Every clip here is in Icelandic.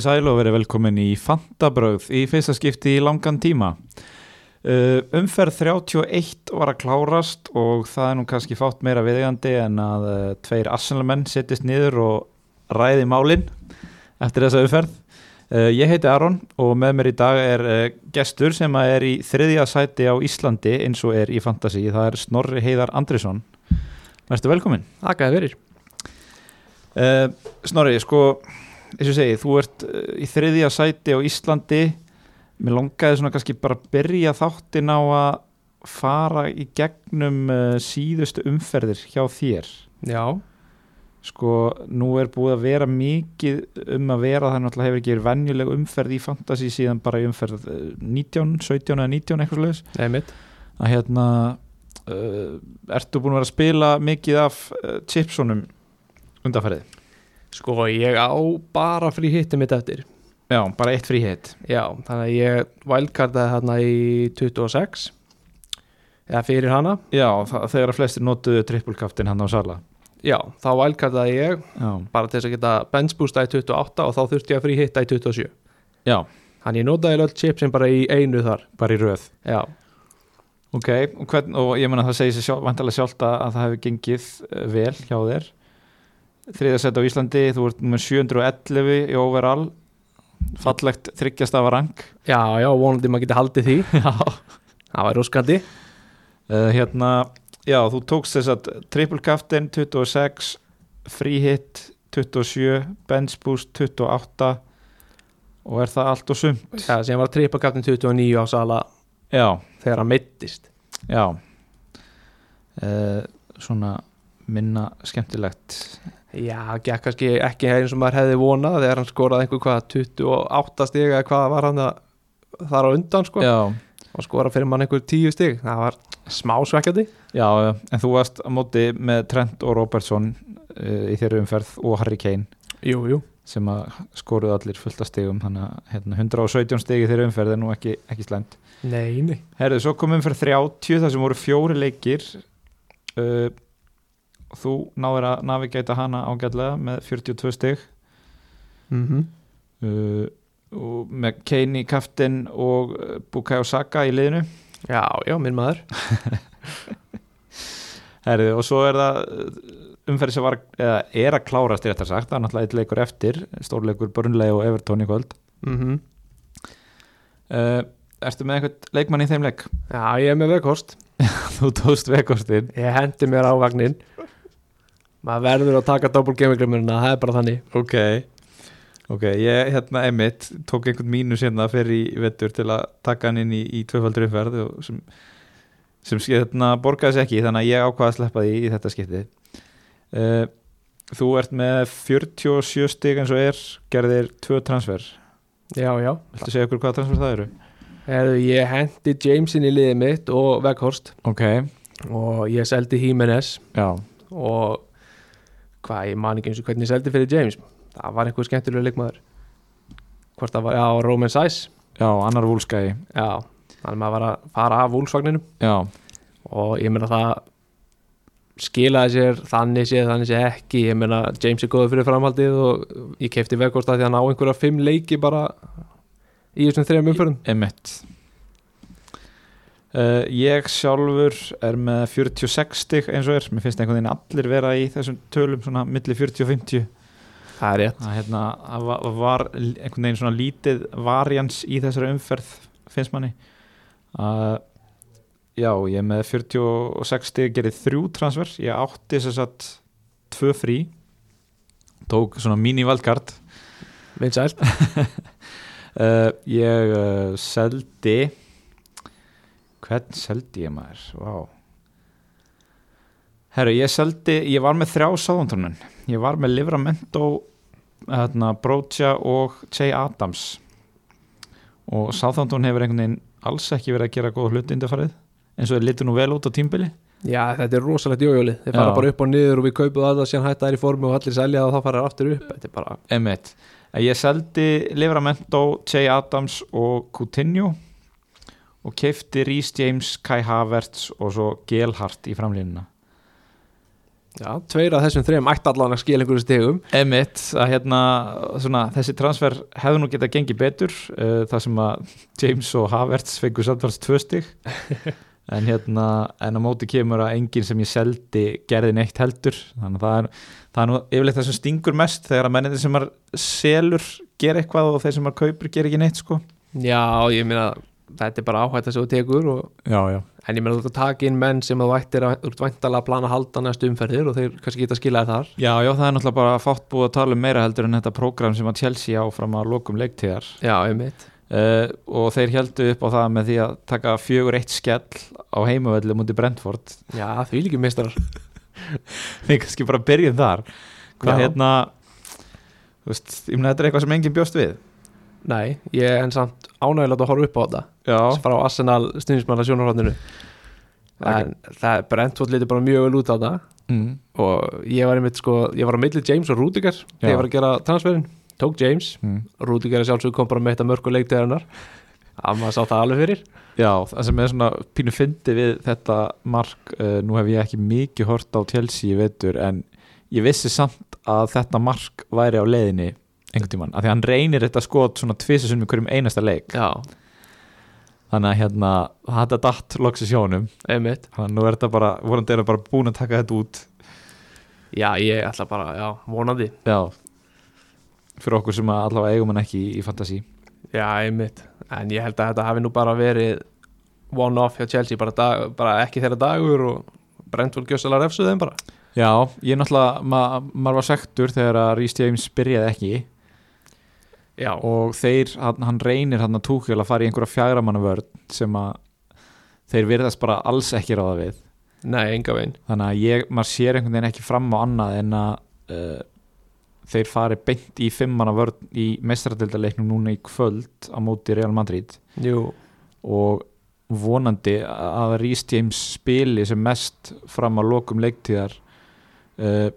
Komiði sæl og verið velkomin í Fantabröð í fyrsta skipti í langan tíma. Uh, umferð 31 var að klárast og það er nú kannski fátt meira viðegandi en að uh, tveir arsenalmenn sittist niður og ræði málinn eftir þessa umferð. Uh, ég heiti Aron og með mér í dag er gestur sem að er í þriðja sæti á Íslandi eins og er í Fantasí. Það er Snorri Heiðar Andrisson. Verstu velkomin. Þakkaði fyrir Uh, Snorri, sko, eins og segi, þú ert uh, í þriðja sæti á Íslandi. Mér longaði svona kannski bara að byrja þáttin á að fara í gegnum uh, síðustu umferðir hjá þér. Já, sko, nú er búið að vera mikið um að vera það náttúrulega hefur ekki verið venjuleg umferð í fantasy síðan bara í umferð uh, 19, 17 eða 19 eitthvað sluðis að hérna uh, ertu búin að vera að spila mikið af uh, chipsunum undanferðið? Sko, ég á bara frí hitti mitt eftir. Já, bara eitt frí hitt Já, þannig að ég wildcardaði hérna í 26 eða fyrir hana. Já, þegar að flestir notuðu trippulkaftin hann á Sala. Já, þá wildcardaði ég Já, bara til þess að geta benchboosta í 28 og þá þurfti ég að frí hitta í 27 já. Þannig ég notaði öll chipsin bara í einu þar. Bara í röð. Já, Ok, og, hvern, og ég menna það segir sér sjálf, vantarlega sjálft að, að það hefur gengið eh, vel hjá þér Þriða sett á Íslandi, þú ert með 711 í overall. Fallegt þryggjast af rang já, já, vonandi maður geti haldið því. Já. Það var rúskandi uh, Hérna, já, þú tókst þess að trippulkaftin 26 Free hit 27 Bench boost 28 Og er það allt og sumt? Já, sem var trippakaptin 29 á sala Já, þegar hann meittist já. Uh, Svona minna skemmtilegt? Já, gekk kannski ekki eins og maður hefði vonað þegar hann skoraði einhver hvað 28 stig eða hvað var hann þar á undan sko. Já, og skora fyrir mann einhver 10 stig. Það var smá svekkjandi. Já, en þú varst á móti með Trent og Robertson uh, í þeirri umferð og Harry Kane. Jú, jú. Sem að skoruðu allir fullt af stigum þannig að hérna, 117 stig í þeirri umferð er nú ekki, ekki slæmt. Nei, nei. Herðu, svo kom umferð 30 þar sem voru fjóri leikir. Uh, þú náður að navigata hana ágætlega með 42 stig. Mm uh, og með í kaftin og uh, Bukayo Saka í liðinu. Já, já, minn maður. Herðu, og svo er það uh, umferð sem var, eða er að klárast í þetta sagt, það er náttúrulega eitt leikur eftir stórleikur Burnley og Everton í kvöld. Mm uh, Ertu með einhvern leikmann í þeim leik? Já, ég er með vegkost Þú tóðst vekostin Ég hendi mér á vagnin Maður verður að taka double gaminglimurina það er bara þannig. Ok. Ok, ég hérna emitt tók einhvern mínus hérna fyrir í vettur til að taka hann inn í, í tvöfaldur umferð sem, sem hérna borgaði sér ekki þannig að ég ákvaða að sleppa því í þetta skipti uh, Þú ert með 47 stig eins og er gerðir tvö transfer. Já, já. Viltu segja okkur hvaða transfer það eru? Heru, Ég hendi Jamesin í liðið mitt og Veghorst Ok, og ég seldi Jimenez já. Og hvað, ég man ekki eins og hvernig ég seldi fyrir James. Það var einhver skemmtilega leikmaður. Hvort það var, já, Roman Sæs Já, annar vúlskæði já, þannig að maður var að fara af vúlsvagninum Já, og ég meina það skilaði sér þannig séð, þannig séð ekki. Ég meina James er góður fyrir framhaldið og ég kefti vegkost að því að hann á einhverja fimm leiki bara í þessum þrejum umförðum uh, Ég sjálfur er með 46 stig eins og er. Mér finnst einhvern veginn allir vera í þessum tölum svona milli 40 og 50 það er rétt. Að hérna, var einhvern veginn svona lítið varians í þessari umferð finnst manni. Uh, já, ég er með 46 stig gerði þrjú transfer. Ég átti þess að tvö frí. Tók svona mini valdkart vinsælt. Uh, ég uh, seldi hvern seldi ég maður? Vá. Herru, ég seldi, ég var með þrjá sáðuntunin, ég var með Livramento hérna, Brocha og Che Adams. Og Southampton hefur einhvern veginn alls ekki verið að gera góð hluti undarfarið eins og þeir litur nú vel út á tímbili já, þetta er rosalegt jójóli. Þeir fara Já. bara upp og niður og við kaupum það síðan hætta þær í formi og allir selja og þá fara aftur upp. Þetta er bara, Emmett, ég seldi Livramento, Che Adams og Coutinho og keifti Rhys James, Kai Havertz og svo Gelhart í framlínuna. Já, tveir af þessum þrejum ætti allan að skila einhverju stegum Emitt, að hérna svona, þessi transfer hefði nú getað gengið betur uh, það sem að James og Havertz fengur samtals tvö stig. En hérna en á móti kemur að enginn sem ég seldi gerði neitt heldur. Þannig að það er, það er nú yfirleitt það sem stingur mest þegar að mennindir sem maður selur gera eitthvað og þeir sem maður kaupir gera ekki neitt sko. Já, ég meina þetta er bara áhætta sem þú tekur og, Já, já. En ég meina þú ert að taka inn menn sem þú ættir að, þú ert væntalega að plana að halda næstu umferðir og þeir kannski geta skilaði þar. Já, já, það er náttúrulega bara fátt búið að tala um meira heldur en þetta prógram sem að Chelsea áfram að lokum leiktíðar. Já, einmitt. Uh, og þeir heldu upp á það með því að taka fjögur eitt skell á heimavelli mútið Brentford. Já, því líki meistarar. Við kannski bara byrjum þar. Hvað hérna þú veist, ég meina þetta er eitthvað sem enginn bjóst við Nei, ég er en samt ánægilegt að horfa upp á þetta. Já, frá Arsenal stundismanna sjónarhóttinu en það Brentford lítið bara mjög vel út á þetta mm. og ég var einmitt sko, ég var á milli James og Rudiger þegar ég var að gera transferin tók James, Mm. Rudiger er sjálfsög kom bara með þetta mörgu leiktegarinnar að maður sá það alveg fyrir. Já, það sem er svona pínu fyndi við þetta mark, uh, nú hef ég ekki mikið hort á Chelsea í vetur en ég vissi samt að þetta mark væri á leiðinni einhvern tímann, af því að hann reynir þetta skot svona tvisasum í hverjum einasta leik. Já, þannig að hérna, þetta datt loks í sjónum einmitt. Þannig að nú er þetta bara, vorandi er bara búin að taka þetta út. Já, ég ætla bara, já, vonandi. Já. Fyrir okkur sem að allavega eigum hann ekki í, í fantasy. Já, einmitt, en ég held að þetta hafi nú bara verið one-off hjá Chelsea bara, dag, bara ekki þeirra dagur og Brentford gjössalega refsuð þeim bara. Já, ég náttúrulega, ma maður var sektur þegar að Rhys James byrjaði ekki Já, og þeir, hann, hann reynir hann að túkjöl að fara í einhverja fjagramannu vörn sem að þeir virðast bara alls ekki ráða við. Nei, enga veginn. Þannig að ég, maður sér einhvern veginn ekki fram á annað en að uh, þeir fari beint í fimmana vörn í mestradildaleiknum núna í kvöld á móti Real Madrid. Jú, og vonandi að Rhys James spili sem mest fram á lokum leiktíðar uh,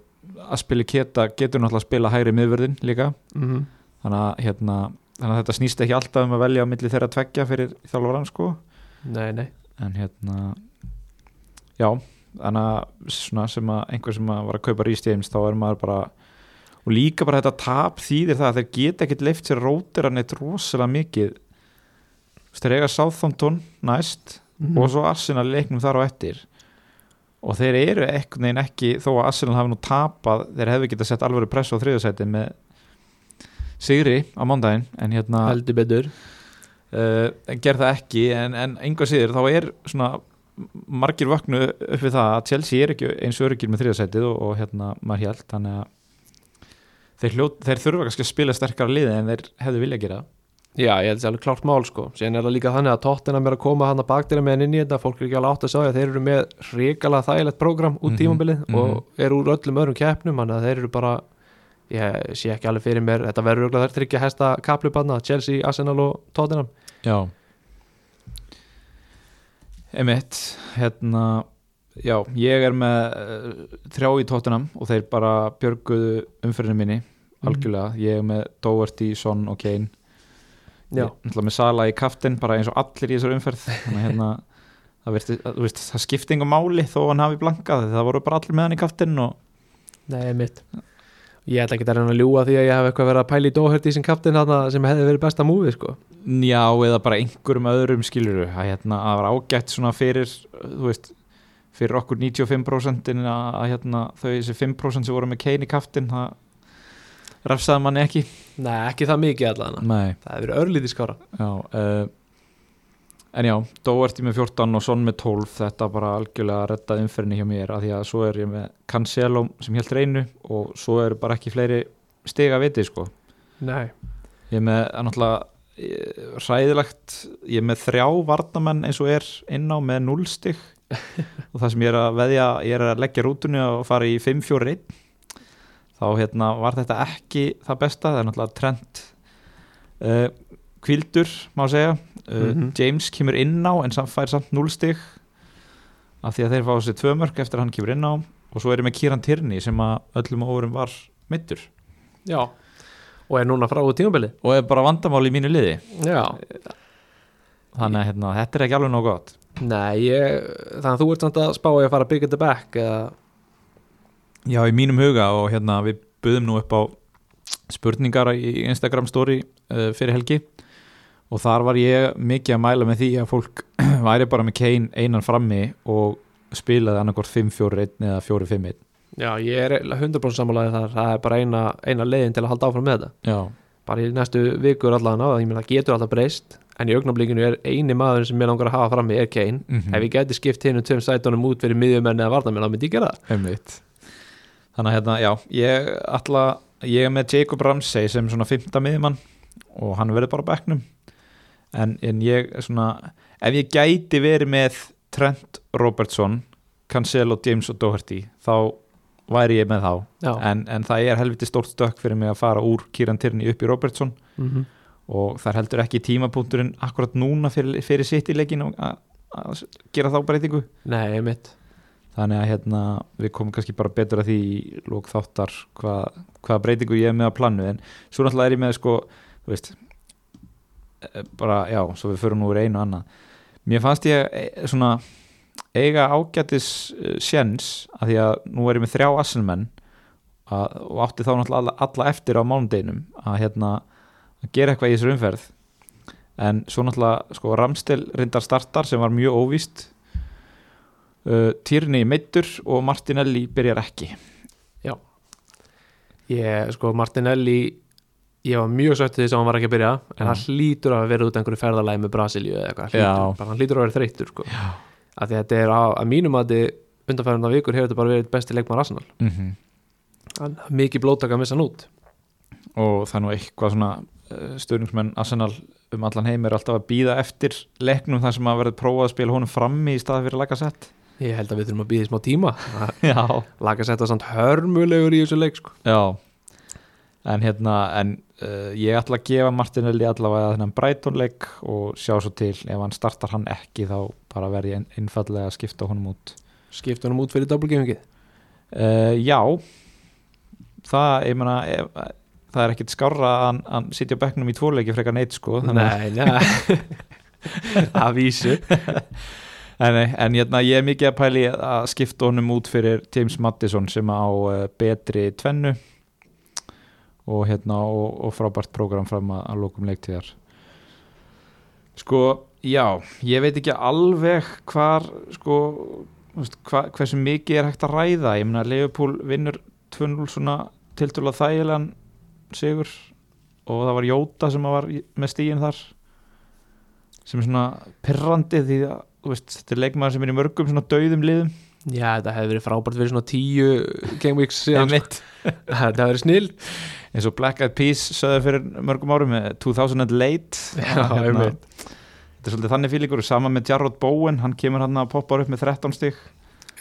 að spili keta getur náttúrulega að spila hægri miðvörðin líka. Mhm þannig að, hérna, þannig að þetta snýst ekki alltaf um að velja á milli þeirra tveggja fyrir þjálfvaran sko. Nei, nei, en hérna já, þannig að svona sem að einhver sem að var að kaupa James þá er maður bara og líka bara þetta tap þýðir það að þeir geta ekkert leift sér rótir að neitt rosalega mikið. Þú veist, þeir eiga Southampton næst Mhm. og svo Arsenal leiknum þar á eftir. Og þeir eru ekkert neginn ekki þó að Arsenal hafi nú tapað þeir hefðu getað sett alveg press á þriðasæti með sigri á mándaginn en hérna heldur betur. uh, ger það ekki en, en einhvað síður þá er svona margir vöknu upp við það að Chelsea er ekki eins og öryggir með þriðasætið og, og hérna maður hjælt þannig að þeir, hljó, þeir þurfa kannski að spila sterkara liði en þeir hefðu vilja gera. Já, ég held að það er alveg klárt mál sko. Síðan er það líka þannig að Tottenham er að koma hann að bakdýra með hann inn í þetta. Fólk er ekki alveg átt að sagja Þeir eru með hrikalega þægilegt prógram út Mhm, tímabilið mhm. og eru úr öllum öðrum keppnum Þannig að þeir eru bara Ég sé ekki alveg fyrir mér. Þetta verður auðvitað þær tryggja hesta kaplubanna Chelsea, Arsenal og Tottenham. Já. Emitt hérna já, ég er með uh, þrjá í tóttunum og þeir bara björguðu umferðinu minni algjörlega, ég er með Doherty, Son og Kane. Já, Ég- náttúrulega með Sala í kaftin bara eins og allir í þessar umferð. Þannig að hérna það, virti, að, veist, það skipti engum máli þó hann hafi blankað. Það voru bara allir með hann í kaftin og nei mitt Ég ætla ekki að reyna að ljúga því að ég hef eitthvað verið að pæla í Doherty sem kaptinn þarna sem hefði verið besta múfið sko. Já, eða bara einhverjum öðrum skiluru að hérna, að var ágætt svona fyrir þú veist, fyrir okkur 95% að, hérna, þau þessi 5% sem voru með Kane í kaftin það rafsaði manni ekki. Nei, ekki það mikið allan Nei. Það hefði verið örlítið skára Já, uh, en já, Doherty með 14 og Son með 12 þetta bara algjörlega rettaði umferðinni hjá mér af því að svo er ég með Cancelo sem helt reynu og svo eru bara ekki fleiri stiga viti sko. Nei, ég er með að náttúrulega eh, hræðilegt, ég er með þrjá varnamenn eins og er inn á með 0 stig. Og það sem ég er að veðja ég er að leggja rútunni og fara í 5-4-1 þá hérna var þetta ekki það besta, það er náttúrulega trend uh, kvildur má segja, uh, Mhm. James kemur inn á en fær samt 0 stig af því að þeir fá sér tvö mörg eftir að hann kemur inn á. Og svo er ég með Kieran Tierney sem að öllum óverum var mittur já. Og er núna frá úr tímabilið og er bara vandamál í mínu liði. Já, þannig að hérna, þetta er ekki alveg nóg gott. Nei, ég, þannig að þú ert samt að spá að fara að byggja þetta back eða? Já, í mínum huga og hérna við buðum nú upp á spurningar í Instagram story uh, fyrir helgi og þar var ég mikið að mæla með því að fólk væri bara með Kane einan frammi og spilaði annarkort 5-4-1 eða 4-5-1 Já, ég er 100% sammálaðið þar það. Er bara eina, eina leiðin til að halda áfram með þetta. Já, bara í næstu vikur allan á það, ég meina það getur alltaf breyst en í augnablikinu er eini maður sem ég langar að hafa frammi er Kane. Mhm. ef ég geti skipt hinn um tveim sætunum út fyrir miðjumenn eða varnamenn, þá myndi ég gera það. Þannig að hérna, já, ég ætla ég er með Jacob Ramsey sem svona 5. miðjumann og hann verður bara á bekknum en, en ég svona ef ég gæti verið með Trent Robertson Cancelo, James og Doherty þá væri ég með þá. En, en það er helviti stórt stökk fyrir mig að fara úr Kieran Tierney upp í Robertson. Mm og það heldur ekki tímapunkturinn akkurat núna fyrir, fyrir sitt í leikinu að, gera þá breytingu. Nei, mitt þannig að hérna, við komum kannski bara betur að því lók þáttar hvað, hvaða breytingu ég er með að planu en svo náttúrulega er ég með sko þú veist, bara já, svo við förum úr einu annað. Mér fannst ég eh, svona eiga ágætis uh, sjens að því að nú er ég með þrjá assenmenn og átti þá náttúrulega alla, eftir á mánudeginum að hérna að gera eitthvað í þessu umferð. En svo náttúrulega sko Ramstel reyndar startar sem var mjög óvíst. Uh, Tierney meittur og Martinelli byrjar ekki. Ég, sko, Martinelli ég var mjög söttið þess að hann var ekki að byrja en hann hlýtur að vera út einhverju ferðalagi með Brasilíu eða eitthvað, hlýtur, bara, hann hlýtur að vera þreyttur sko. af því að þetta er á, að mínum að undanfæranda vikur hefur þetta bara verið besti leikmar Arsenal. Mm -hmm. hann mikið blótaka að missa hann út. Og það er nú eitthvað svona uh, stöðningsmenn Arsenal um allan heim er alltaf að býða eftir leiknum þar sem að verður prófað að spila honum frammi í staði fyrir lagasett ég held að við þurfum að en hérna en uh, ég ætla að gefa Martinelli allavega þennan Brighton leik og sjá svo til. Ef hann startar hann ekki þá bara verð ég ein- einfallega að skipta honum út. Skipta hann út fyrir doppelgefingið uh, Já. Það, ég meina ef, það er ekkit skárra að hann, hann sitja á bekknum í tvoleiki frekar neitt sko nei, nei. Að vísu. En, en hérna, ég er mikið að pæli að skipta honum út fyrir James Madison sem á betri tvennu og, hérna, og, og frábært prógram fram að, að lókum leiktíðar. Sko, já ég veit ekki alveg hvar sko, hva, hversu mikið er hægt að ræða. Ég meina Leopold vinnur 2-0 svona tildulega þægilegan sigur og það var Jóta sem var með stíin þar sem er svona pirrandi því að veist, þetta er leikmaður sem er í mörgum svona dauðum liðum. Já, þetta hefði verið frábært fyrir svona tíu game weeks síðan sko. Þetta hefði verið snill eins og Black Eyed Peas sögðu fyrir mörgum árum eh, 2000 and late. Já, einmitt. þetta er svolítið þannig fílingur sama með Jarrod Bowen, hann kemur hann að poppar upp með 13 stig.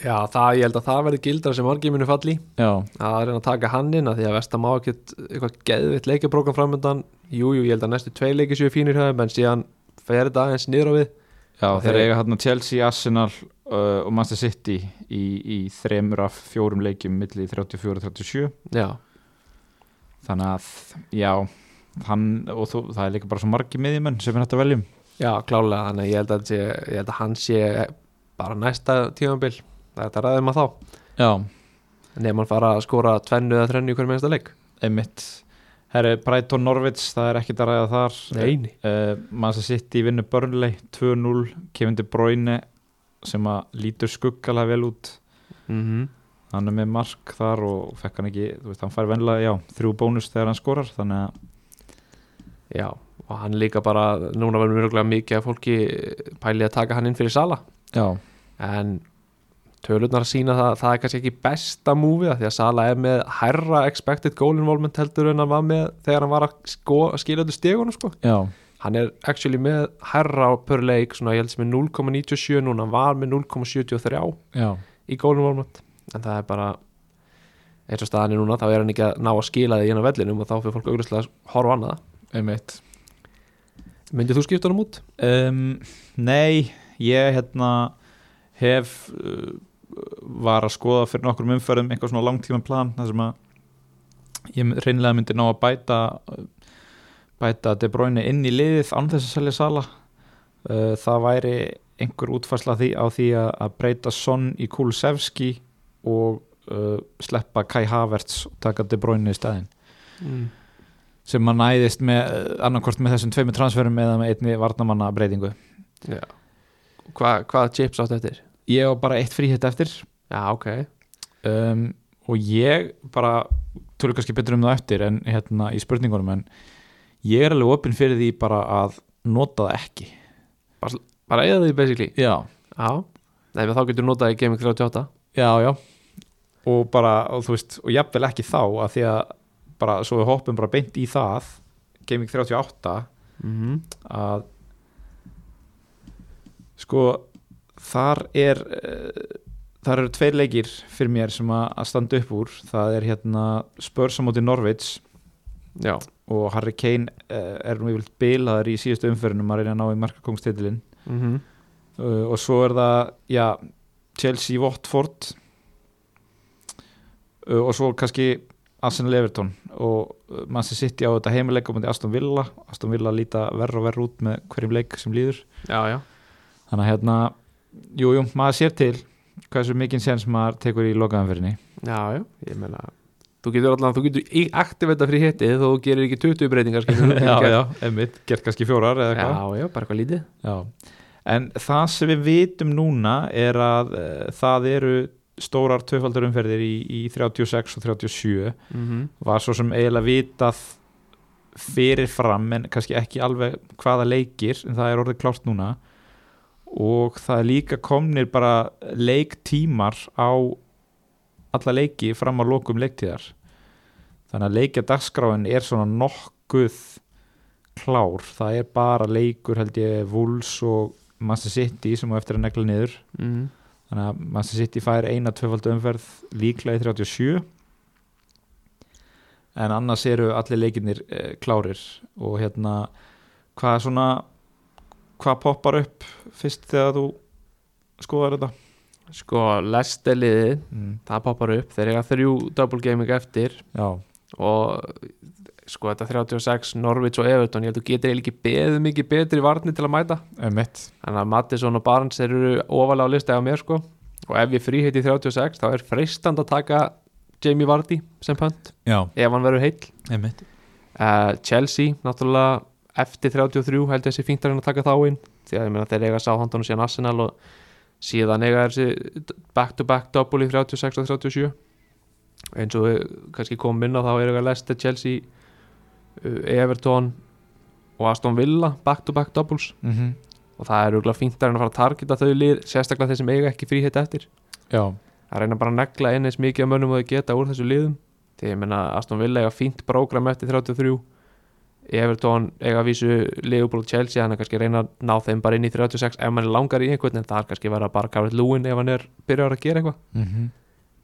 Já, það, ég held að það verði gildra sem margir munu falli já, að reyna að taka hann inn að því að Vesta má ekkert eitthvað geðvitt leikjaprógram framöndan jú, jú, ég held að næstu tvei leiki séu fínir höfum en síðan fer þetta aðeins niður á við. Já þeir eiga hann Chelsea, Arsenal uh, og Manchester City í, í þremur af fjórum leikjum milli 34-37 já, þannig að, já hann, og þú, það er líka bara svo margi miðjumenn sem er hægt að veljum já, klálega þannig ég held að, sé, ég held að hann sé bara næsta tímabil. Það er þetta ræðum að þá. Já, nefnum hann fara að skora tvennu eða þrennu í hverjum einasta leik. Einmitt. Herri, Brighton Norwich, það er ekkit að ræða þar. Neini. uh, Manchester City vinnur Burnley 2-0, Kevin De Bruyne sem að lítur skuggalega vel út. Mm -hmm. Hann er með mark þar og fekk hann ekki þú veist, hann fær venlega, já, þrjú bónus þegar hann skorar þannig að, já, og hann líka bara núna verður mjög mikið að fólki pæli að taka hann inn fyrir Sala. Já, en tölurnar að sína það það er kannski ekki besta múfið því að Sala er með hærra expected goal involvement heldur en hann var með þegar hann var að, sko, að skila þetta stegunum sko. já, hann er actually með hærra per leik, svona ég held sem er 0,97 núna, hann var með 0,73 já, í goal involvement en það er bara eins og staðan er núna, þá er hann ekki að ná að skila því inn á vellinum og þá fyrir fólk auðvitað að horfa á annað. Einmitt. Myndið þú skipta hann út? um, Nei, ég hérna hef uh, var að skoða fyrir nokkrum umferðum eitthvað svona langtíma plan þar sem að ég reynilega myndi ná að bæta bæta De Bruyne inn í liðið án þess að selja sala uh, það væri einhver útfærsla því, á því að, að breyta Son í Kulusevski og uh, sleppa Kai Havertz og taka De Bruyne í staðinn. Mm. sem að næðist með annarkort með þessum tveimur transferum eða með einni varnamanna breytingu Já. Hva, Hvaða chips átt eftir? ég á bara eitt fríhitt eftir. Já, ok. Um, og ég bara tölur kannski betur um það eftir en hérna í spurningunum en ég er alveg opinn fyrir því bara að nota það ekki. Bara eða því basically? Já, Já. Nei, þá getur notað í Gaming 38 já, já og bara, og þú veist, og jafnvel ekki þá að því að bara, svo við hoppum bara beint í það Gaming 38 mm -hmm. að sko þar er uh, þar eru tveir leikir fyrir mér sem að, að standa upp úr það er hérna Spurs á móti Norvits Já og Harry Kane uh, er nú yfirleitt bilaður í síðustu umferðinum að reyna að ná í markakongstitilinn mm -hmm. uh, og svo er það já, Chelsea Watford og svo kannski Arsenal Everton og uh, Manchester City á þetta heimileik á móti Aston Villa. Aston Villa líta verra og verra út með hverjum leik sem líður. Já, já. Þannig að hérna, jú, jú, maður sér til hversu mikinn séns maður tekur í lokaðanferðinni Já, já, ég meina Þú getur allan, þú getur í aktivita frí hittið þó þú gerir ekki 20 breytingar já, já, einmitt, gert kannski fjórar já, já, bara eitthvað lítið. Já, en það sem við vitum núna er að uh, það eru stórar tvöfaldurumferðir í, í 36 og 37 mm -hmm. var svo sem eiginlega vitað fyrir fram en kannski ekki alveg hvaða leikir en það er orðið klárt núna. Og það er líka komnir bara leiktímar á alla leiki fram á lokum leiktíðar. Þannig að leikja dagskráin er svona nokkuð klár, það er bara leikur held ég Wolves og Manchester City sem á eftir að negla niður. Mm þannig að Manchester City fær eina tvöfaldu umferð líklega í 37 en annars eru allir leikinnir eh, klárir. Og hérna hvað er svona hvað poppar upp fyrst þegar þú skoðar þetta? Sko, lesteliðið, mm. það poppar upp. Þeir eiga þrjú double gaming eftir. Já, og sko þetta 36 Norwich og Everton, ég held að þú getur ekki beðið mikið betri varnir til að mæta. Emitt þannig að Mattisson og Barnes eru ofalega á lista á mér sko. Og ef ég fríheiti 36 þá er freistand að taka Jamie Vardy sem pönt já, ef hann verður emitt uh, Chelsea, náttúrulega eftir 33 held þessi fínt að taka þá inn því að ég meina þeir eiga Southampton og síðan Arsenal og síðan eiga þessi back to back double í 36 og 37 eins og við kannski komum inn á þá er eiga Leicester, Chelsea Everton og Aston Villa back to back doubles. Mm -hmm. og það er auðvitað fínt að reyna að fara að targeta þau lið sérstaklega þeir sem eiga ekki fríhitt eftir. Já, að reyna bara að negla inn eins mikið að mönnum og þau geta úr þessu liðum. Því ég meina Aston Villa eiga fínt prógram eftir 33 Everton eiga að vísu Liverpool og Chelsea þannig að kannski reyna að ná þeim bara inn í 36 ef mann er langar í einhvern en það er kannski vera bara Garrett Lewin ef hann er byrjar að gera eitthvað. Mm -hmm.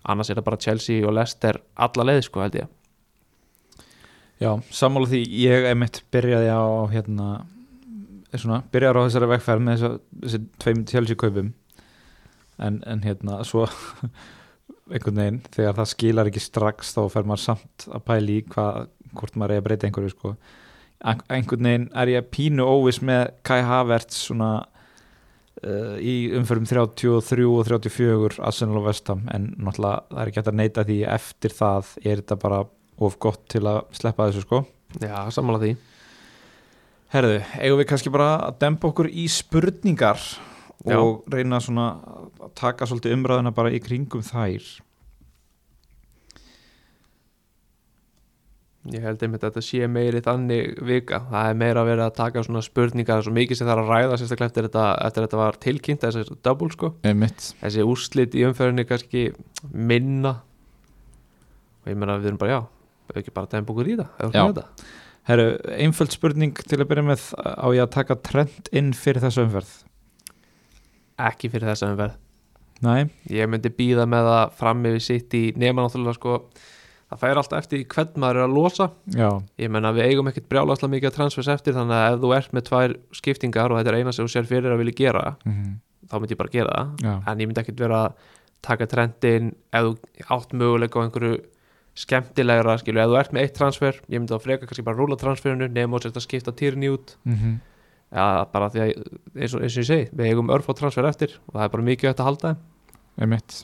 annars er það bara Chelsea og Leicester alla leið sko held ég já. Sammála því ég emitt byrjaði á hérna svona, byrjaði á þessari vegferð með þessa, þessi tveim Chelsea kaupum. En, en hérna svo einhvern veginn þegar það skilar ekki strax þá fer maður samt að pæli í hvað, hvort maður er að breyta einhverju sko. Ein- einhvern veginn er ég pínu óvis með Kai Havertz svona uh, í umförum 33 og 34 Arsenal og Vestham en náttúrulega það er ekki hægt að neita því eftir það er þetta bara of gott til að sleppa þessu sko. Já, sammála því. Herðu, eigum við kannski bara að dempa okkur í spurningar Já. og reyna svona að taka svolítið umræðuna bara í kringum þær? Ég held einmitt að þetta sé meiri þannig vika. Það er meira að vera að taka svona spurningar svo mikið sem það er að ræða sérstaklega eftir þetta, eftir þetta var tilkynnt þessi double sko. Einmitt. þessi úrslit í umferðinni kannski minna. Og ég meina við erum bara já ekki bara að dæma okkur í það. Herru, einföld spurning til að byrja með. Á ég að taka trend inn fyrir þessu umferð? Ekki fyrir þessa umferð. Nei, ég myndi býða með það fram yfir sitt í nema náttúrulega sko það fær alltaf eftir hvern maður er að losa. Já, ég menna við eigum ekkert brjálaslega mikið að transfers eftir þannig að ef þú ert með tvær skiptingar og þetta er eina sem þú sér fyrir að vilja gera mm þá myndi ég bara gera það. Já. en ég myndi ekkert vera að taka trendin ef þú átt möguleika á einhverju skemmtilegra skilu, ef þú ert með eitt transfer ég myndi þá freka kannski bara rúla transferinu nema og setja að skipta týrni út. Mm ja, bara því að eins og, eins og ég segi við eigum örf á transfer eftir og það er bara mikið hægt að halda Einmitt.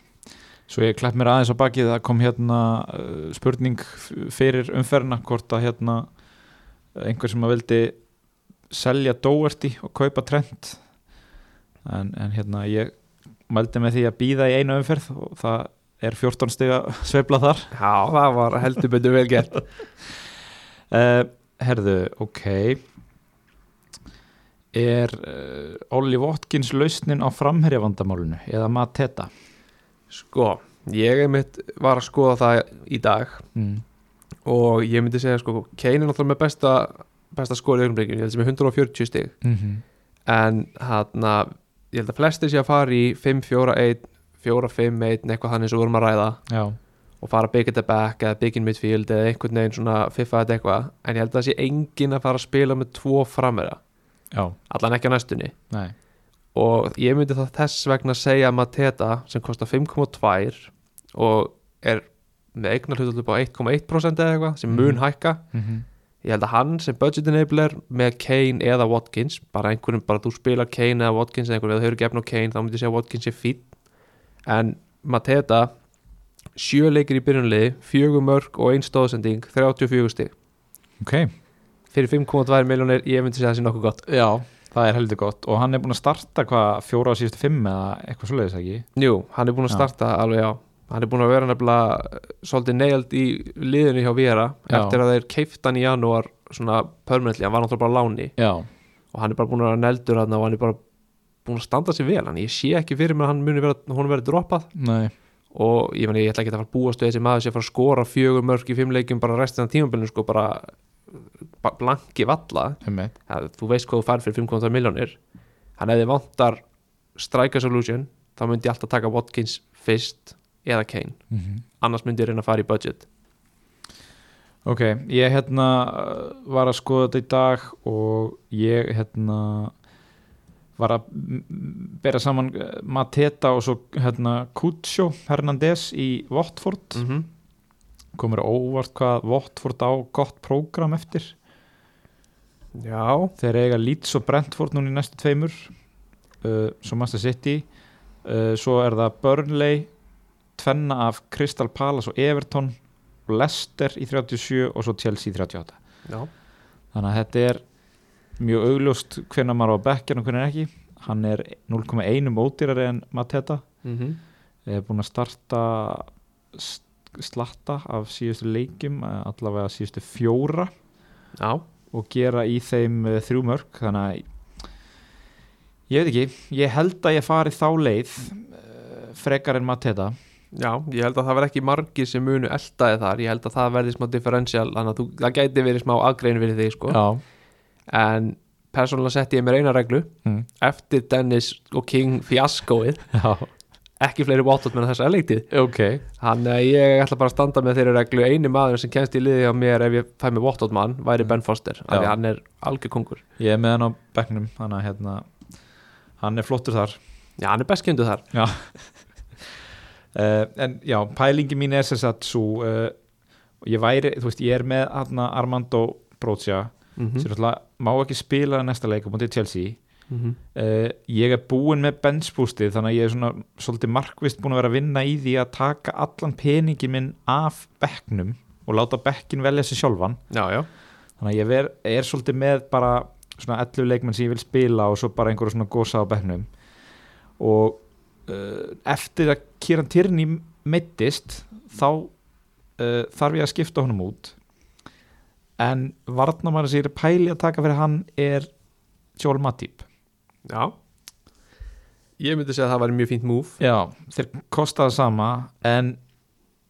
Svo ég klepp mér aðeins á bakið það kom hérna uh, spurning fyrir umferðina hvort að hérna einhver sem að vildi selja Doherty og kaupa Trent. En, en hérna ég mældi með því að býða í einu umferð og það er 14 stiga sveifla þar Já, það var heldur betur vel gert uh, Herðu, ok Er uh, Olli Watkins lausnin á framherjavandamálinu eða Mateta? Sko, ég einmitt var að skoða það í dag Mm. og ég myndi segja sko, Kane er náttúrulega með besta, besta skor í augnablikinu, ég held sem er 140 stig Mm -hmm. en hann ég held að flestir sé að fara í 5-4-1 4-5-1, eitthvað hann eins og vorum að ræða. Já, og fara big at the back eða in midfield eða einhvern veginn svona fiffa þetta eitthvað. En ég held að það sé engin að fara að spila með tvo framverða, allan ekki á næstunni. Nei. Og ég myndi það þess vegna segja að Mateta sem kostar 5,2 og er með eignar hlutu upp á 1,1% eða eitthvað sem mun Mhm. hækka. Mm -hmm. ég held að hann sem budget enabler með Kane eða Watkins bara einhverjum, bara þú spilar Kane eða Watkins eða einhverjum, eða þau eru gefn á Kane þá myndi ég segja að Watkins sé fín en Mateta sjö leikir í byrjunliði, fjögur mörg og ein stóðsending, 34 stig. Ok, fyrir 5,2 miljónir, ég myndi segja að það sé nokkuð gott. Já, það er heldur gott. Og hann er búin að starta hvað fjóra á síðustu fimm eða eitthvað svoleiðis ekki? Jú, hann er búin að Já. starta alveg já. Hann er búin að vera nefnilega eh, svolítið neild í liðinu hjá Vera Já. eftir að þeir keift hann í janúar svona permanently, hann var náttúrulega bara láni. Já, og hann er bara búin að vera neldur hann og hann er bara búin að standa sig vel hann ég sé ekki fyrir mér að hann muni verið droppað. Nei. Og ég, meni, ég ætla ekki að fara að búast við þessi maður sem fara að skora fjögur mörg í fimm leikjum bara restina af tímabilinu sko bara ba- blanki valla. Ja, þú veist hvað þú fær fyrir 5,2 miljónir hann hefði vantar striker solution þá myndi ég alltaf taka Watkins fyrst eða Kane, Mhm. annars myndi ég reyna að fara í budget. Ok, ég hérna uh, var að skoða þetta í dag og ég hérna var að bera saman uh, Mateta og svo hérna Kutsjó Hernandez í Watford. Mm -hmm. komur óvart hvað Watford á gott prógram eftir. Já, þeir eiga Leeds og Brentford núna í næstu tveimur uh, svo Master City. Uh, svo er það Burnley tvenna af Crystal Palace og Everton og Leicester í 37 og svo Chelsea í 38 já, þannig að þetta er mjög augljóst hvenær maður á bekkjan og hvenær ekki. Hann er 0,1 ódýrari en Mateta. Mm er búin að starta st- slatta af síðustu leikjum eh, allavega síðustu fjóra. Já. og gera í þeim uh, þrjú mörg þannig að ég veit ekki, ég held að ég fari þá leið uh, frekar en Mateta. Já, ég held að það verði ekki margir sem munu eldaði þar, ég held að það verði smá differential, þannig að þú, það gæti verið smá aðgrein fyrir þig, sko, Já, en persónulega setti ég mér eina reglu mm. eftir Dennis og King fiaskóið, Já. ekki fleiri bóttot með þessa leiktið, ok. Þannig að ég ætla bara að standa með þeirri reglu, eini maður sem kemst í liði á mér ef ég fæ með bóttot mann væri Ben Foster, af því hann er algjör kongur, ég er með hann á bekknum þannig að hérna, hann er flottur þar. Já, hann er best kyndu þar. Já. Uh, En já, pælingi mín er sem sagt svo uh, ég væri, þú veist, ég er með Armando Brocha mm sem náttúrulega má ekki spila næsta leik á mútið Chelsea. -hmm. uh, ég er búinn með benchboostið þannig að ég er svona svolítið markvist búinn að vera að vinna í því að taka allan peningin minn af bekknum og láta bekkin velja sér sjálfan. Já, já, þannig að ég ver, er svolítið með bara svona 11 leikmenn sem ég vil spila og svo bara einhverju svona gósa á bekknum. Og uh, eftir að Kieran Tierney meittist þá uh, þarf ég að skipta honum út en ég er pæli að taka fyrir hann er Joel Matip. Já. Ég myndi segja að það væri mjög fínt move. Já, þeir kosta það sama en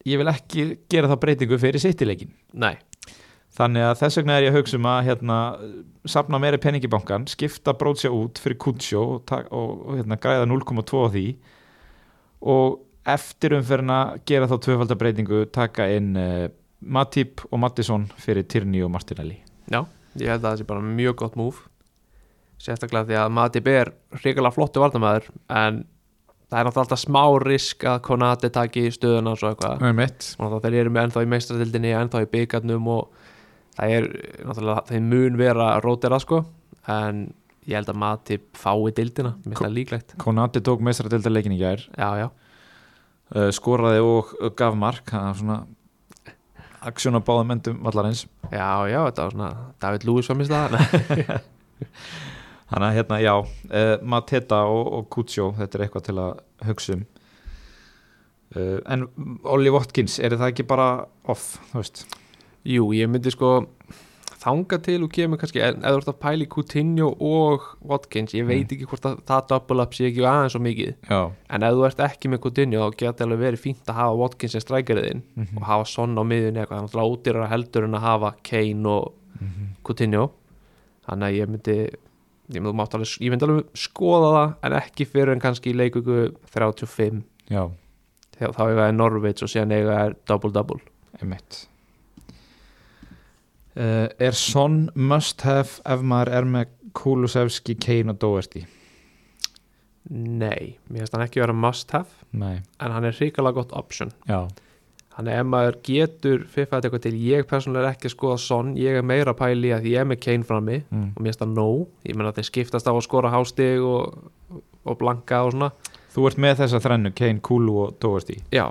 ég vil ekki gera það breytingu fyrir sittileikin Nei, þannig að þess vegna er ég að hugsa um að hérna, safna meiri peningi bankan skipta brótsja út fyrir Kutsjó og, og, hérna, græða 0,2 á því. Og eftir umferðina gera þá tvöfaldabreitingu taka inn uh, Matip og Mattisson fyrir Tierney og Martinelli. Já, ég held að það sé bara mjög gott múf sérstaklega því að Matip er hrikalega flottu varnamæður en það er náttúrulega alltaf smá risk að Konati taki stöðuna og svo eitthvað. Og þeir eru með ennþá í meistradildinni ennþá í byggarnum og það er náttúrulega þeir mun vera rótera sko. En ég held að Matip fái dildina, mér finnst það líklegt. Konati tók meistradildarleikin í gær. Já, já, uh, skoraði og gaf mark. Það er svona aksjón á báðum endum vallarins. Já, já, þetta var svona David Lewis var mista það þannig að hérna, já, uh, Mateta og, og Kutsjó, þetta er eitthvað til að hugsa um. Uh, en Olli Watkins, er það ekki bara off, þú veist? Jú, ég myndi sko þanga til og kemur kannski eða þú ert að pæli Coutinho og Watkins ég veit ekki hvort að það double up sé ekki aðeins svo mikið. Já, en ef þú ert ekki með Coutinho þá geti alveg verið fínt að hafa Watkins sem strækjariðinn Mhm. og hafa Son á miðunni eitthvað, þannig að ódýrara heldur en að hafa Kane og Mhm. Coutinho. Þannig að ég myndi ég myndi, alveg, ég myndi alveg skoða það en ekki fyrir en kannski í leikugu 35 já, þá eiga er Norvits og síðan eiga er double-double. Einmitt uh, er Son must have ef maður er með Kulusevski, Kane og Doherty? Nei, mér finnst hann ekki vera must have nei, en hann er hrikalega gott option. Já, Þannig ef maður getur fiffað eitthvað til ég persónulega er ekki að skoða Son ég er meira pæli að ég er með Kane frammi mm. og mér finnst það nóg. Ég meina að þeir skiptast á að skora hástig og, og blanka og svona. Þú ert með þessa þrennu, Kane, Kulu og Doherty? Já,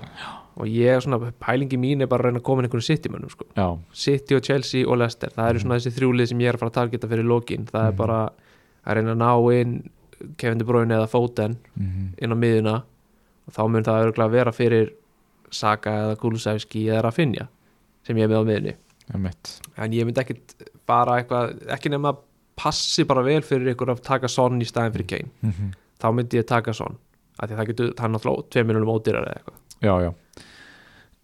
og ég er svona pælingi mín er bara að reyna að koma inn einhvern City-mönnum sko. já, City og Chelsea og Leicester það eru svona þessi þrjúlið sem ég er að fara að targeta fyrir lokin. Það er Mhm. bara að reyna að ná inn Kevin De Bruyne eða Foden mm inn á miðuna og þá mun það örgulega vera fyrir Saka eða Kulusevski eða Rafinha sem ég er með á miðunni en ég myndi ekkit bara eitthvað ekki nema að passi bara vel fyrir ykkur að taka Son í staðin fyrir Kane. Mm -hmm. þá myndi ég taka Son af því að það getur, náttúrulega 2 miljonum ódýrar eða eitthvað Já, já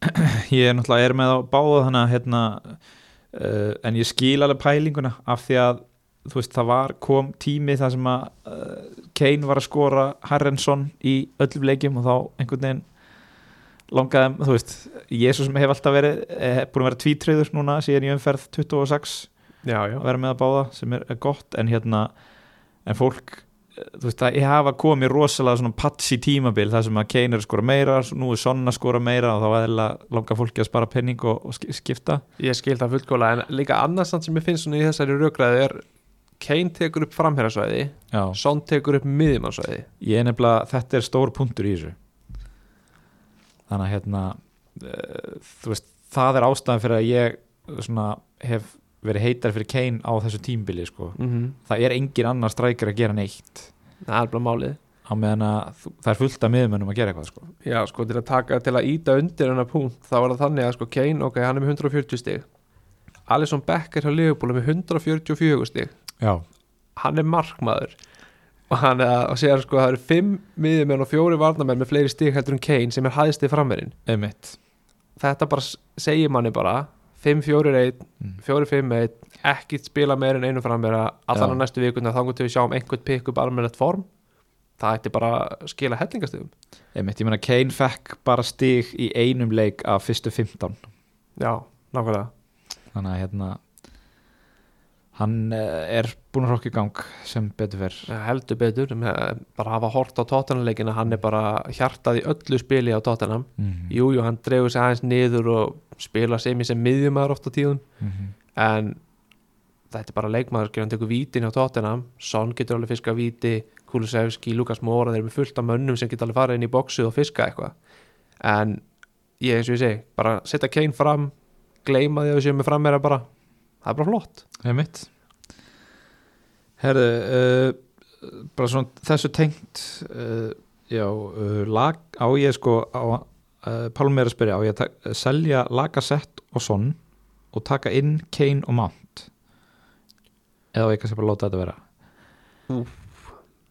Ég er náttúrulega er með á báða þannig að hérna, uh, en ég skil alveg pælinguna af því að þú veist það var, kom tími þar sem að uh, Kane var að skora Harrensson í öllum leikjum og þá einhvern veginn langaði, þú veist svo sem hef alltaf verið, hef búin að vera tvítreyður núna síðan í umferð 26 já, já. að vera með að báða sem er, gott en hérna, en fólk eh, þú veist að ég hafa komið rosalega svona patsi tímabil þar sem að Kane er að skora meira nú er Son að skora meira og þá eðlilega langar fólki að spara penning og, og sk- skipta. Ég skil það fullkóla en líka annars samt sem ég finnst svona í þessari rökræði er Kane tekur upp framherrasvæði Já, Son tekur upp miðjumansvæði. Ég nefnilega, þetta er stór punktur í þessu. Þannig að hérna uh, þú veist, það er ástæðan fyrir að ég svona hef verið heitar fyrir Kane á þessu tímbili sko. mm -hmm. það er engin annar strækir að gera neitt. Það er bara málið. Á meðan að það er fullt af miðmönnum að gera eitthvað sko. já sko til að taka til að íta undir hennar punkt þá var það þannig að sko Kane ok hann er með 140 stig. Alisson Becker hjá Liverpool er með 144 stig. Já, hann er markmaður. Og hann er að segja sko það eru 5 miðjumenn og 4 varnamenn með fleiri stig heldur en Kane sem er hæðst í frammerinn einmitt. Þetta bara segir manni bara 5-4-1, Mm. 4-5-1 ekki spila meir en einu frammeira allan á næstu vikuna þá til við sjáum einhvern pikk upp almennett form. Það ætti bara að skila hellingastigum. Einmitt, ég meina Kane fekk bara stig í einum leik af fyrstu 15 já, nákvæmlega. Þannig að hérna hann eh, er búin að rokka í gang sem betur verð Ja, heldur betur, bara hafa hort á tóttanleikina, hann er bara hjartað í öllu spili á tóttanam mm Jú, jú, hann dregur sig aðeins niður og spila sem í sem miðjumæður oft á tíðum. En þetta er bara leikmaður hann tekur vítin á Tottenham. Son getur alveg fiska víti Kulusevski, Lukas Móra, þeir eru með fullt af mönnum sem getur alveg farið inn í bóksu og fiska eitthvað. En ég eins og ég segi bara setja Kane fram, gleyma því að við séum með frammeira bara, það er bara flott. Einmitt. Herðu uh, bara svona þessu tengt uh, já, uh, lag, á ég sko á, uh, Pálmi er að spyrja á ég að ta- selja Lagasett og Son og taka inn Kane og Mount? Eða á ég kannski bara láta þetta vera?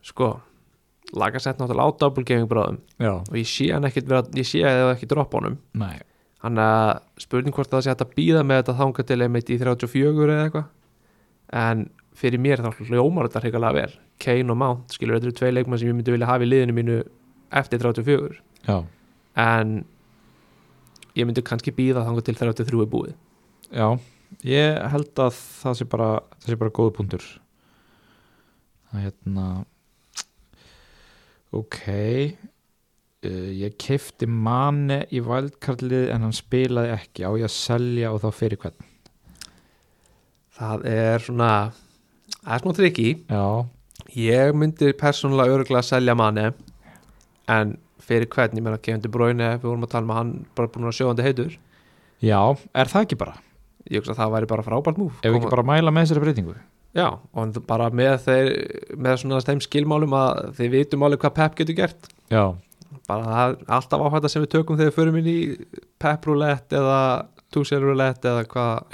Sko, lagasett náttúrulega á double gaming bráðum Já, og ég sé hann ekkit vera, ég sé að það ekki droppa honum. Nei hann að spurning hvort það sé hægt að býða með þetta þanga til einmitt í 34 eða eitthvað. En fyrir mér þá hljómar þetta hrigalega vel. Kane og Mount, skilur þetta eru tvei leikmann sem ég myndi vilja hafa í liðinu mínu eftir 34 Já, en ég myndi kannski býða þanga til 33 er búið. Já ég held að það sé bara það sé bara góðu punktur. Það hérna ok uh, ég kefti manni í valdkarlið en hann spilaði ekki. Á ég að selja og þá fyrir hvern? Það er svona það er svona trikki. Ég myndi persónulega örgulega að selja manni en fyrir hvern, ég meina Kevin De Bruyne við vorum að tala með hann bara búin að sjóðandi heitur. Já, er það ekki bara? ég hugsa að það væri bara frábært múf Ef við ekki bara mæla með þessari breytingu? já, og bara með þeir með svona þeim skilmálum að þið vitum alveg hvað Pep getur gert. Já, bara alltaf áhætta sem við tökum þegar við förum inn í Pep roulette eða Tuchel roulette eða hvað.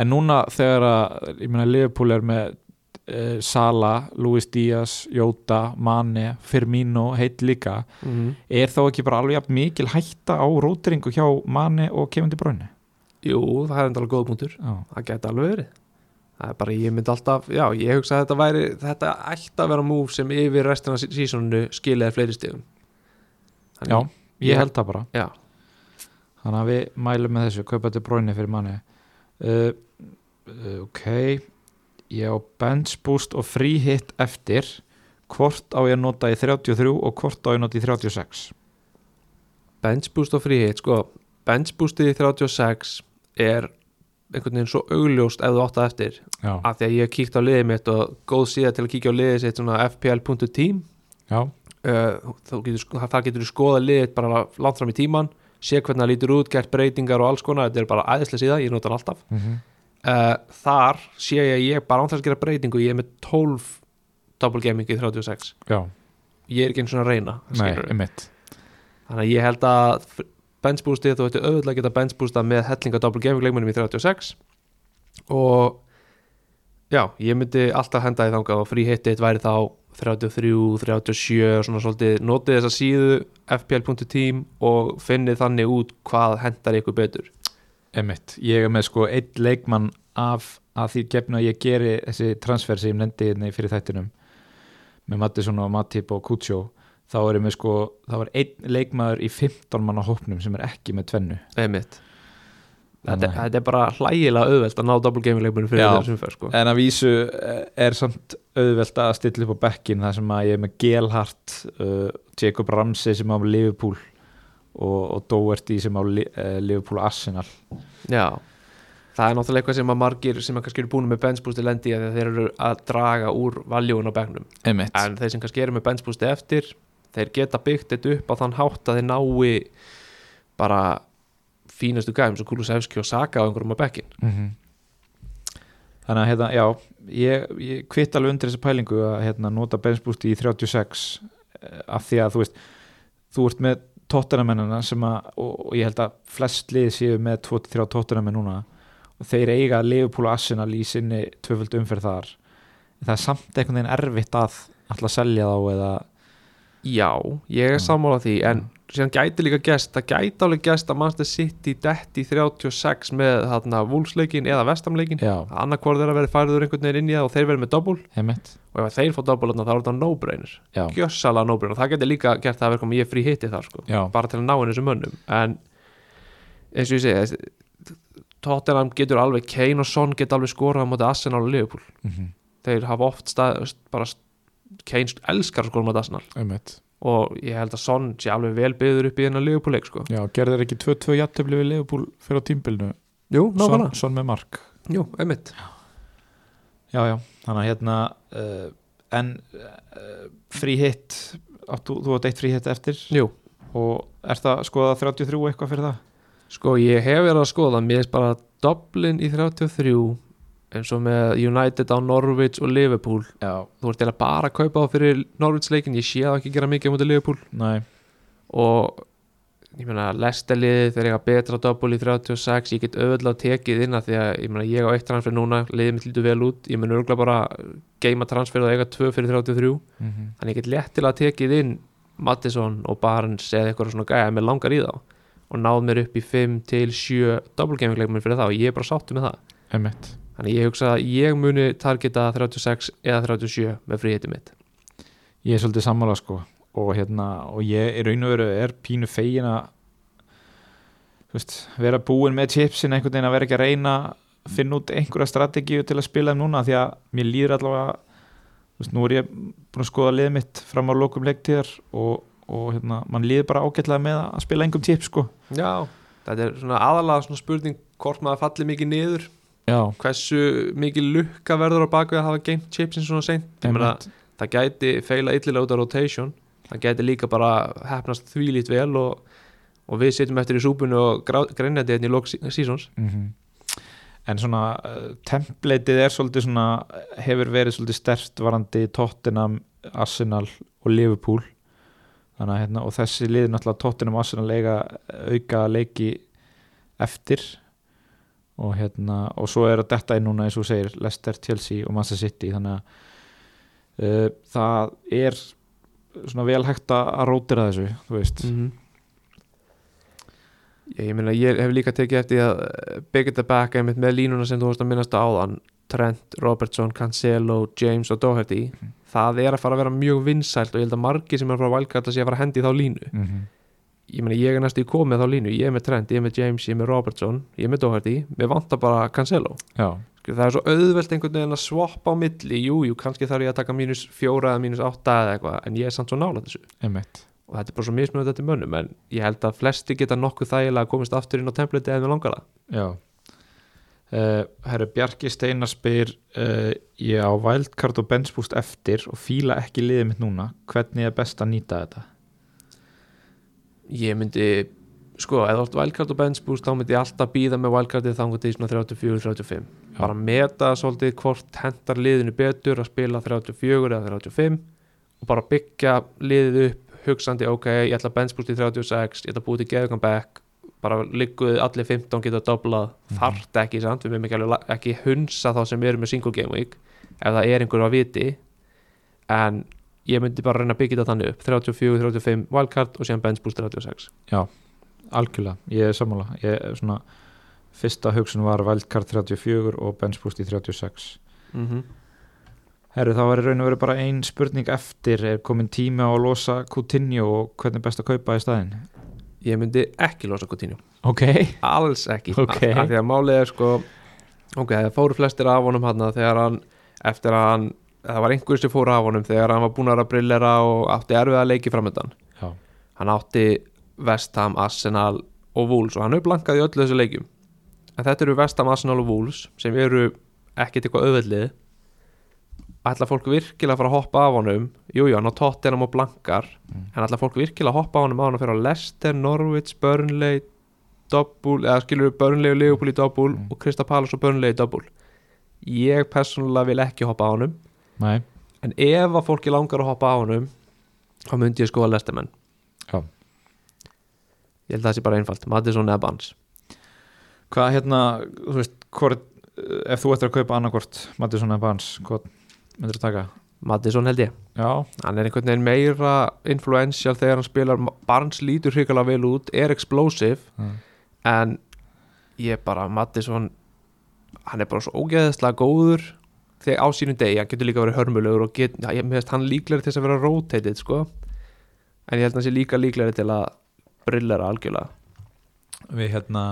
En núna þegar að, ég meina, Liverpool er með uh, Sala, Luis Díaz, Jóta, Mane, Firmino, heit líka mm Er þá ekki bara alveg jafn mikil hætta á róteringu hjá Mane og Kevin De Bruyne? jú, það enda alveg góð punktur. Já, það geti alveg verið. Það er bara, ég myndi alltaf, já, ég hugsa að þetta væri þetta ætti að vera múf sem yfir restina af sísoninu skilaði fleiri stigum Já ég held það bara. Já, Þannig að við mælum með þessu, kaupa De Bruyne fyrir Mane uh, uh, Ok. Ég á bench boost og free hit eftir. Hvort á ég að nota í 33 og hvort á ég að nota í 36 bench boost og free hit sko, bench boostið í 36 er einhvern veginn svo augljóst ef þú átt það eftir. Já, af því að ég hef kíkt á liðið mitt og góð síða til að kíkja á liðið sitt svona fpl.team já, uh, þá getur, sko- þar getur þú skoða liðið bara langt fram í tíman sé hvernig það lítur út, gert breytingar og alls konar. Þetta er bara æðislega síða, ég nota hann alltaf. Mm uh, þar sé ég að ég bara án þess að gera breytingu, ég er með 12 double gaming í 36 já. Ég er ekki eins og að reyna Nei, þannig að ég held að bench boostið þú ætti auðvitað að geta bench boostað með hellinga double gaming leikmennum í 36 og já, ég myndi alltaf henda í þangað og frí hittið væri þá 33, 37 svona svolítið, notið þessa síðu fpl.team og finnið þannig út hvað hendar ykkur betur. Einmitt, ég er með sko einn leikmann af að því gefna ég geri þessi transfer sem ég nefndi hérna fyrir þættinum með Mattisson og Matip og Kutsjó þá er ég með sko, þá er einn leikmaður í 15 manna hópnum sem er ekki með tvennu. Einmitt þetta, þetta er bara hlægilega auðvelt að ná leikmennum fyrir þessum fyrir sko. En að vísu eh, er samt auðvelt að stilla upp á bekkin þar sem að ég er með Gelhart uh, Jacob Ramsey sem á Liverpool og, og Doherty sem á uh, Liverpool Arsenal. Já, það er náttúrulega eitthvað sem að margir sem að kannski eru búin með bench boosti lendi að þeir eru að draga úr valjúin á begnum Einmitt. En þeir sem kannski eru með bench boosti eftir þeir geta byggt þetta upp á þann hátt að þeir nái bara fínastu gæðum sem Kulusevski og Saka á einhverjum á bekkin Mhm. Þannig að hérna, já ég, ég kvitt alveg undir þessa pælingu að hérna, nota benchboosti í 36 eh, af því að þú veist þú ert með tóttunamennina sem að og, og ég held að flest lið séu með 23 tóttunamenn núna og þeir eiga Liverpool og Arsenal í sinni tvöföld umferð þar en það er samt einhvern veginn erfitt að alltaf selja þá eða Já, ég er Já. sammála því en síðan gæti líka gæst, það gæti alveg gæst að Manchester City detti í 36 með þarna Wolfsleikin eða Vestamleikin já, annarkvort þeirra verið færður einhvern veginn inn í það og þeir verið með heimitt og ef þeir fá double þarna, þá er þetta no-brainer. Gjössalega no-brainer. Það getur líka gert það að vera komið ég frí hitti þar sko. Já, bara til að ná henni þessum mönnum. En eins og ég segi Tottenham getur alveg Kane og Son getur alveg skorað á móti Arsenal og Liverpool. Mhm, þeir hafa oft stað, bara Kane elskar að skora móti Arsenal. Heimitt og ég held að Son sé alveg vel byður upp í þennan Liverpool leik sko. Já, gerður ekki 2-2 jættöfli við Liverpool fyrir á tímbilinu Jú, son, son með mark. Jú, einmitt. Já, já, þannig að hérna uh, en uh, frí hitt áttu, þú átt eitt frí hitt eftir? Jú, og er það skoða 33 eitthvað fyrir það? sko ég hef verið að skoða mér er bara Dublin í 33 eins og með United á Norwich og Liverpool. Já, þú ert eða bara að kaupa það fyrir Norwich leikin ég sé það ekki gera mikið á móti Liverpool. Næ, og ég meina Lestelið þeir eiga betra double í 36 ég get auðvitað tekið inn að því að ég meina ég á eitt transfer núna, liðið mitt lítur vel út. Ég mun örgulega bara geima transfer og eiga tvö fyrir 33, mm -hmm. þannig ég get léttilega tekið inn Mattisson og Barnes eða eitthvað svona gæja. Með langar í þá og náð mér upp í 5 til 7 double gaming leikmenn fyrir það og ég er bara sáttu með það. Emitt þannig ég hugsa að ég muni targeta 36 eða 37 með fríhiti mitt. Ég er svolítið sammála sko. Og hérna, og ég er raun og veru er pínu fegin að veist, vera búin með chipsin einhvern veginn að vera ekki að reyna að finna út einhverja strategíu til að spila þeim núna því að mér líður allavega veist, nú er ég búin að skoða liðið mitt fram á lokum leiktíðar og, og hérna, mann líður bara ágætlega með að spila einhverjum chips sko Já, þetta er svona aðalega svona spurning hvort maður falli mikið niður Já, hversu mikið lukka verður á baku að hafa game chipsin svona seint. Einmitt. það gæti feila illilega út af rotation það geti líka bara hefnast þvílít vel og, og við sitjum eftir í súpunni og greinandi hérna í lók sísons mm en svona uh, templateið er svolítið svona hefur verið svolítið stert varandi Tottenham, Arsenal og Liverpool þannig að hérna og þessi lið náttúrulega Tottenham og Arsenal eiga auka leiki eftir. Og hérna og svo er að detta inn núna eins og segir Leicester, Chelsea og Manchester City. Þannig að uh, það er svona vel hægt að að rótira þessu, þú veist. -hmm. ég, ég meina ég hef líka tekið eftir að eh, byggja þetta back einmitt með línuna sem þú varst að minnast á áðan Trent, Robertson, Cancelo, James og Doherty. Mhm. það er að fara að vera mjög vinsælt og ég held að margir sem er frá Wildcard að sé að fara að hendi þá línu. Mm -hmm. ég meina ég er næstu í komið þá línu. Ég er með Trent, ég er með James, ég er með Robertson ég er með Doherty, mér vantar bara Cancelo. Já, Skil, það er svo auðvelt einhvern veginn að swappa á milli, jú, jú, kannski þarf ég að taka mínus fjóra eða mínus átta eða eitthvað en ég er samt svo nála þessu. Einmitt. Og þetta er bara svo mismunandi þetta mönnum en ég held að flesti geta nokkuð þægilega að komast aftur inn á template eða með langala Já uh, Herru Bjarki Steinar spyr uh, ég á Wildcard og benchboost eftir og fíla ekki liðið mitt núna hvernig er best að nýta þetta? ég myndi, sko, eða allt wildcard og bench boost þá myndi ég alltaf býða með þá myndi í svona 34-35 Já. bara meta svolítið hvort hendar liðinu betur að spila 34 eða 35 og bara byggja liðið upp hugsandi, ok, ég ætla boost í 36 ég ætla búið til geðugan back bara ligguð allir 15 geta doblað Mhm. þarft ekki, sant, við meðum ekki, ekki hunsa þá sem eru með single game week ef það er einhver að viti. En ég myndi bara reyna að byggja þetta þannig upp. 34-35 wildcard og síðan bench boost 36 Algjörlega, ég er sammála. Ég er svona fyrsta hugsun var Wildcard 34 og benchboost í 36 mm -hmm. Herru, var í raun og verið bara ein spurning eftir. Er komin tími á að losa Coutinho og hvernig er best að kaupa í staðinn? Ég myndi ekki losa Coutinho. Ok, alls ekki. Ok. af, því að málið er sko ok, það fóru flestir af honum hann þegar hann, eftir að hann það var einhver sem fóru af honum þegar hann var búin að brillera og átti erfið að leiki framöndan já, hann átti West Ham, Arsenal og Wolves og hann blankað í öllu þessu leikjum. En þetta eru West Ham, Arsenal og Wolves sem eru ekkit eitthvað auðvellið ætla fólk virkilega að fara að hoppa af honum? Jújú, hann á Tottenham og blankar. Mm. en ætla fólk virkilega að hoppa af honum á hann að fyrir á Leicester, Norwich, Burnley Dobbul, eða skilur við Burnley og Liverpool í Dobbul Mm. og Krista Palace og Burnley í Dobbul ég persónulega vil ekki hoppa af honum. Nei, en ef að fólki langar að hoppa af honum þá myndi ég skoða Leicester menn. Já. ég held að það sé bara einfalt. Madison eða Barnes. Hvað hérna þú veist, hvort, ef þú ættir að kaupa annarkvort Mattisson eða Barnes, hvað myndir að taka? Madison held ég. Já, hann er einhvern veginn meira influential þegar hann spilar Barnes lítur hrikalega vel út er explosive Mm. en ég bara Madison hann er bara svo ógeðslega góður þegar á sínum degi, hann getur líka verið hörmulegur og get, já, ég meðist hann líklegri til þess að vera rotated sko. En ég held að hann sé líka líklegri til að brillera algjörlega. Við hérna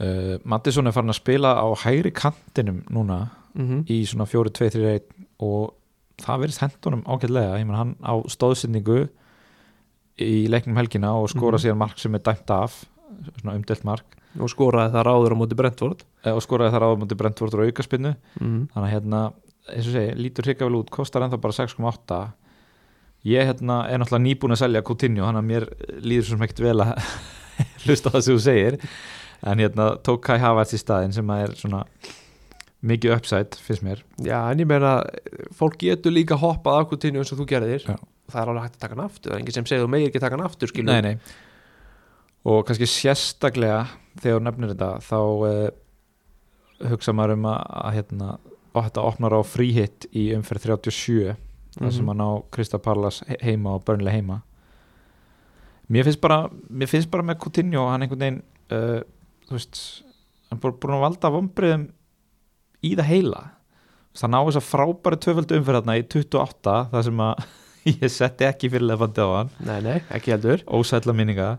uh, Mattisson er farin að spila á hægri kantinum núna mm -hmm. í svona 4-2-3-1 og það verðist hendunum ágætlega ég menn hann á stóðsendingu í leiknum helgina og skora Mhm. síðan mark sem er dæmt af svona umdelt mark og skoraði það ráður á móti Brentford eh, og skoraði þar áður mútið Brentford og aukaspinnu mm. þannig að hérna, eins og segi, lítur hrika vel út kostar ennþá bara 6,8 ég hérna er náttúrulega nýbúin að selja Coutinho, hann að mér líður sem ekkert vel að hlusta á það sem þú segir en hérna tók Kai Havertz í staðinn sem að er svona mikið upside, finnst mér Já, en ég meina, fólk getur líka hoppað af Coutinho eins og þú gerðir Já. það er alveg hægt að taka hann aftur, það er enginn sem segir þú megir ekki taka hann aftur skilur nei, nei. og kannski sérstaklega þegar nefnir þetta þá uh, hugsa maður um að, að hérna, og þetta opnar á fríhitt í umferð 37 þar sem Mhm. hann á Krista Parlas heima og Burnley heima mér finnst bara mér finnst bara með Coutinho hann einhvern veginn uh, þú veist, hann er búin að valda vombriðum í það heila. Það ná þess að frábæri tvöföldu umferðarna í 28 þar sem að ég setti ekki fyrirlega fandi á hann. Nei, nei, ekki heldur. Ósætla minninga.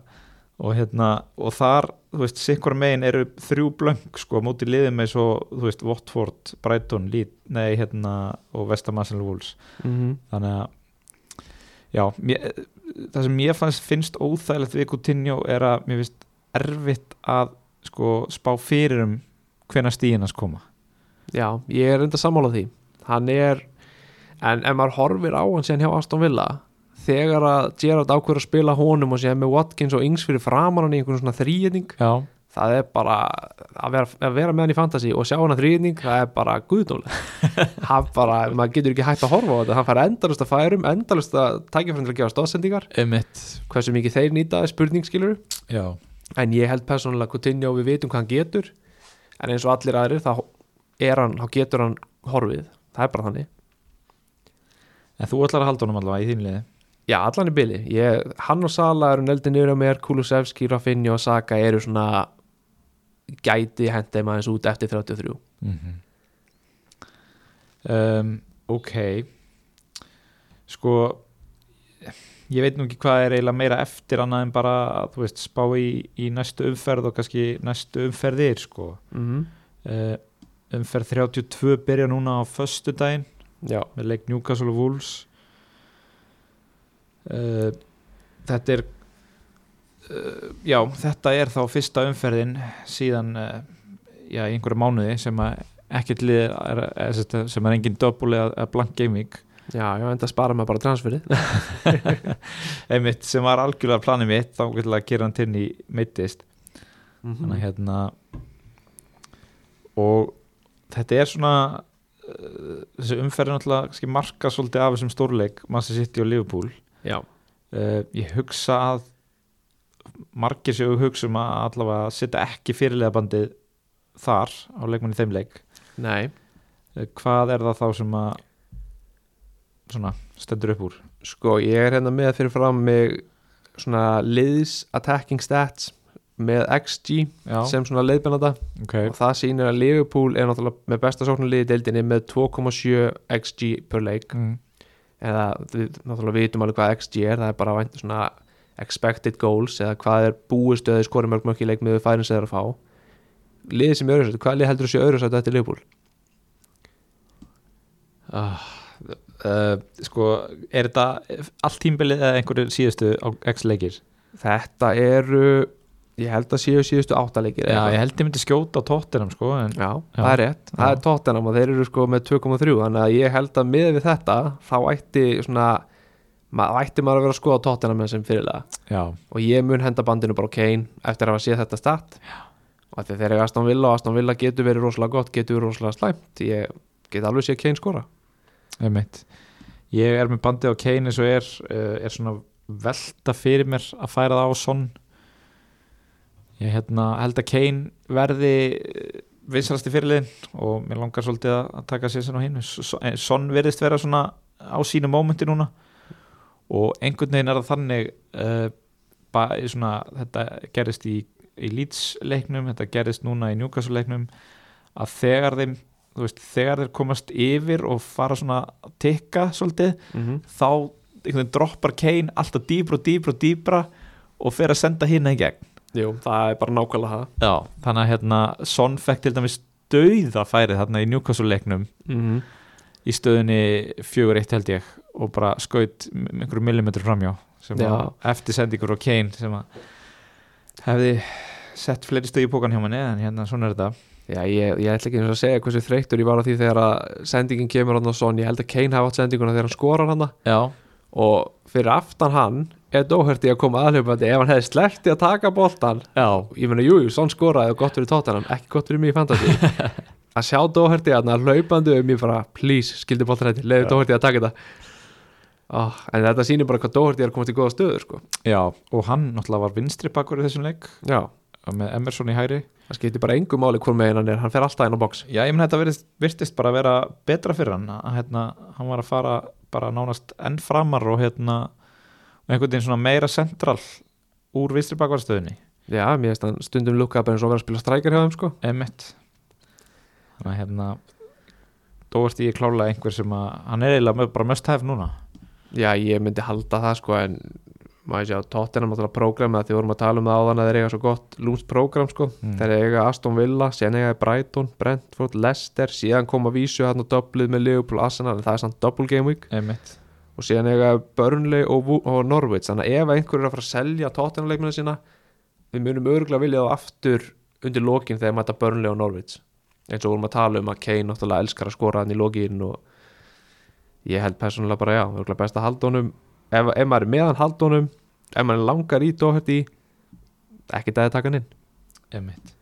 Og hérna, og þar, þú veist, sikkur megin eru þrjú blöng, sko, móti liðið með svo, þú veist, Watford, Brighton Leeds, nei, hérna, og Vestamassel Wolves, mm -hmm. þannig að já, mér, það sem mér fannst finnst óþægilegt við Coutinho er að mér finnst erfitt að sko, spá fyrir um hvenær stíðinans koma Já, ég er enda sammála því. Hann er en ef maður horfir á hann síðan hjá Aston Villa þegar að Gerrard ákveður að spila honum og síðan með Watkins og Ings fyrir framan hann í einhvern svona þrýjetning já, það er bara að vera, að vera með hann í fantasy og sjá hann að þrýjetning það er bara guðdómlega hann bara, maður getur ekki hægt að horfa á þetta. Hann fær endalust að færum, endalust að tækja til að gefa stóðsendingar hversu mikið þeir nýta spurning skilur já, en ég held persónulega Coutinho við vitum hvað hann getur. En eins og allir aðrir þá, er hann, þá getur hann horfið, það er bara þannig. En þú ætlar að halda honum allavega í þín liði? Já, allan í byli ég, Hann og Sala eru neldi niður á mér Kulusevski, Rafinha og Saka eru svona gæti hendið maður út eftir 33 mm um, ok. Sko ég veit nú ekki hvað er eiginlega meira eftir annað en bara þú veist spá í, í næstu umferð og kannski næstu umferðir sko. Mm -hmm. uh, umferð 32 byrja núna á föstu daginn Já, með leik Newcastle og Wolves. Uh, þetta er uh, já, þetta er þá fyrsta umferðin síðan uh, já, í einhverju mánuði sem að ekkert lið er, er, sem er engin double eða blank gaming já, já, enda spara maður bara transferið. Einmitt sem var algjörlega planið mitt þá getur að gera hann til í meittist mm þannig að hérna og þetta er svona uh, þessi umferðin alltaf kannski marka svolítið af þessum stórleik Manchester City og Liverpool. Uh, ég hugsa að margir séu hugsa um að allavega setja ekki fyrirlega bandið þar á leikmanni þeim leik. Nei. Uh, hvað er það þá sem að svona stendur upp úr? Sko, ég er hérna með fyrir fram mig svona liðs attacking stats með XG já, sem svona leiðbennanda ok, og það sýnir að Liverpool er náttúrulega með besta sóknarliði deildinni með 2,7 XG per leik. Mm, eða við náttúrulega vitum alveg hvað XG er það er bara vænt svona expected goals eða hvað er búistöði skori mörg mörg í leik með færin sem þeir að fá. Liðið sem er öðru sættu, hvað lið heldur þú sé öðru sættu eftir Liverpool? ah, uh, sko er þetta allt tímbilið eða einhverju síðustu á X leikir? Þetta eru ég held að séu síðustu áttaleikir já, ég held ég myndi skjóta á tóttinam sko en, Já, Já. það er rétt, það Já. er Tottenham og þeir eru sko með 2,3 þannig að ég held að miða við þetta þá ætti svona ma ætti maður að vera að skoða Tottenham með sem fyrirlega já, og ég mun henda bandinu bara Kane eftir að hafa séð þetta start Já. og þegar þeir eru Aston Villa og Aston Villa getur verið rosalega gott, getur verið rosalega slæmt. Ég get alveg séð Kane skora. Einmitt. Ég er með bandið á Kane eins og er uh, er svona velta fyrir mér að færa það á Son ég hérna, held að Kane verði vinsalasti fyrirliðin og mér langar svolítið að að taka sér sem á hinn Son verðist vera svona á sínu mómenti núna og einhvern veginn er það þannig uh, ba- svona, þetta gerist í, í Leeds leiknum, þetta gerist núna í Newcastle leiknum að þegar þeim veist, þegar þeir komast yfir og fara svona að tikka svolítið, mm -hmm. þá droppar Kane alltaf dýbra og dýbra og dýbra og fer að senda hérna í gegn Jú, það er bara nákvæmlega það. Já, þannig að hérna Son fekk til dæmis dauða færið þarna í Newcastle leiknum. Mm -hmm. í stöðunni 4-1 held ég og bara skaut einhverju millimetri framjá sem Já. að eftir sendingur og Kane sem að hefði sett fleiri stöð í pókan hjá manni en hérna svona er þetta. Já, ég, ég ætla ekki eins og að segja hversu þreyttur ég var á því þegar að sendingin kemur hann og svona, ég held að Kane hafa átt sendinguna þegar hann skorar hann og fyrir aftan hann er dóherti að koma aðhljöfandi ef hann hefði sleppti að taka boltan já, ég meina, jú, jú, svona skoraði og gott fyrir tóttanam ekki gott fyrir mig í fantasy. Að sjá dóherti að hann hlaupandi um ég bara, please, skildi boltan hætti leiði Já. dóherti að taka þetta. Oh, en þetta sýnir bara hvað dóherti er komast í góða stöður sko. já og hann náttúrulega var vinstri bakur í þessum leik. Já, með Emerson í hæri það skiptir bara engu máli hvort megin hann er, hann fer alltaf inn á box. Já, ég menn þetta virtist, bara að vera betra fyrir hann að hérna, hann var að fara bara nánast enn framar og hérna einhvern veginn svona meira central úr vinstri bakvarstöðunni já, mér finnst hann stundum lukka bara eins og vera að spila strækjar hjá þeim sko. emitt þannig að hérna Dóvart ég klálega einhver sem að hann er eiginlega bara must have núna. Já, ég myndi halda það sko, en maður sé að tóttanam náttúrulega prógrama því vorum að tala um það áðan að þeir eiga svo gott lúmst prógram sko, Mm. þeir eiga Aston Villa, síðan eiga Brighton, Brentford, Leicester síðan koma vísu hann og doblið með Liverpool Arsenal, en það er samt double game week. Emitt og síðan eiga Burnley og, og Norwich. Þannig að ef einhver er að fara að selja tóttanleikmina sína við munum örgulega vilja þá aftur undir lokin þegar mæta Burnley og Norwich. Eins og vorum að tala um að Kane náttúrulega elskar að skora hann í lokin og ég held persónulega bara já, örugglega best að halda honum. Ef, ef maður er meðan halda honum. Ef maður langar í Doherty ekki dæði taka hann inn. Einmitt.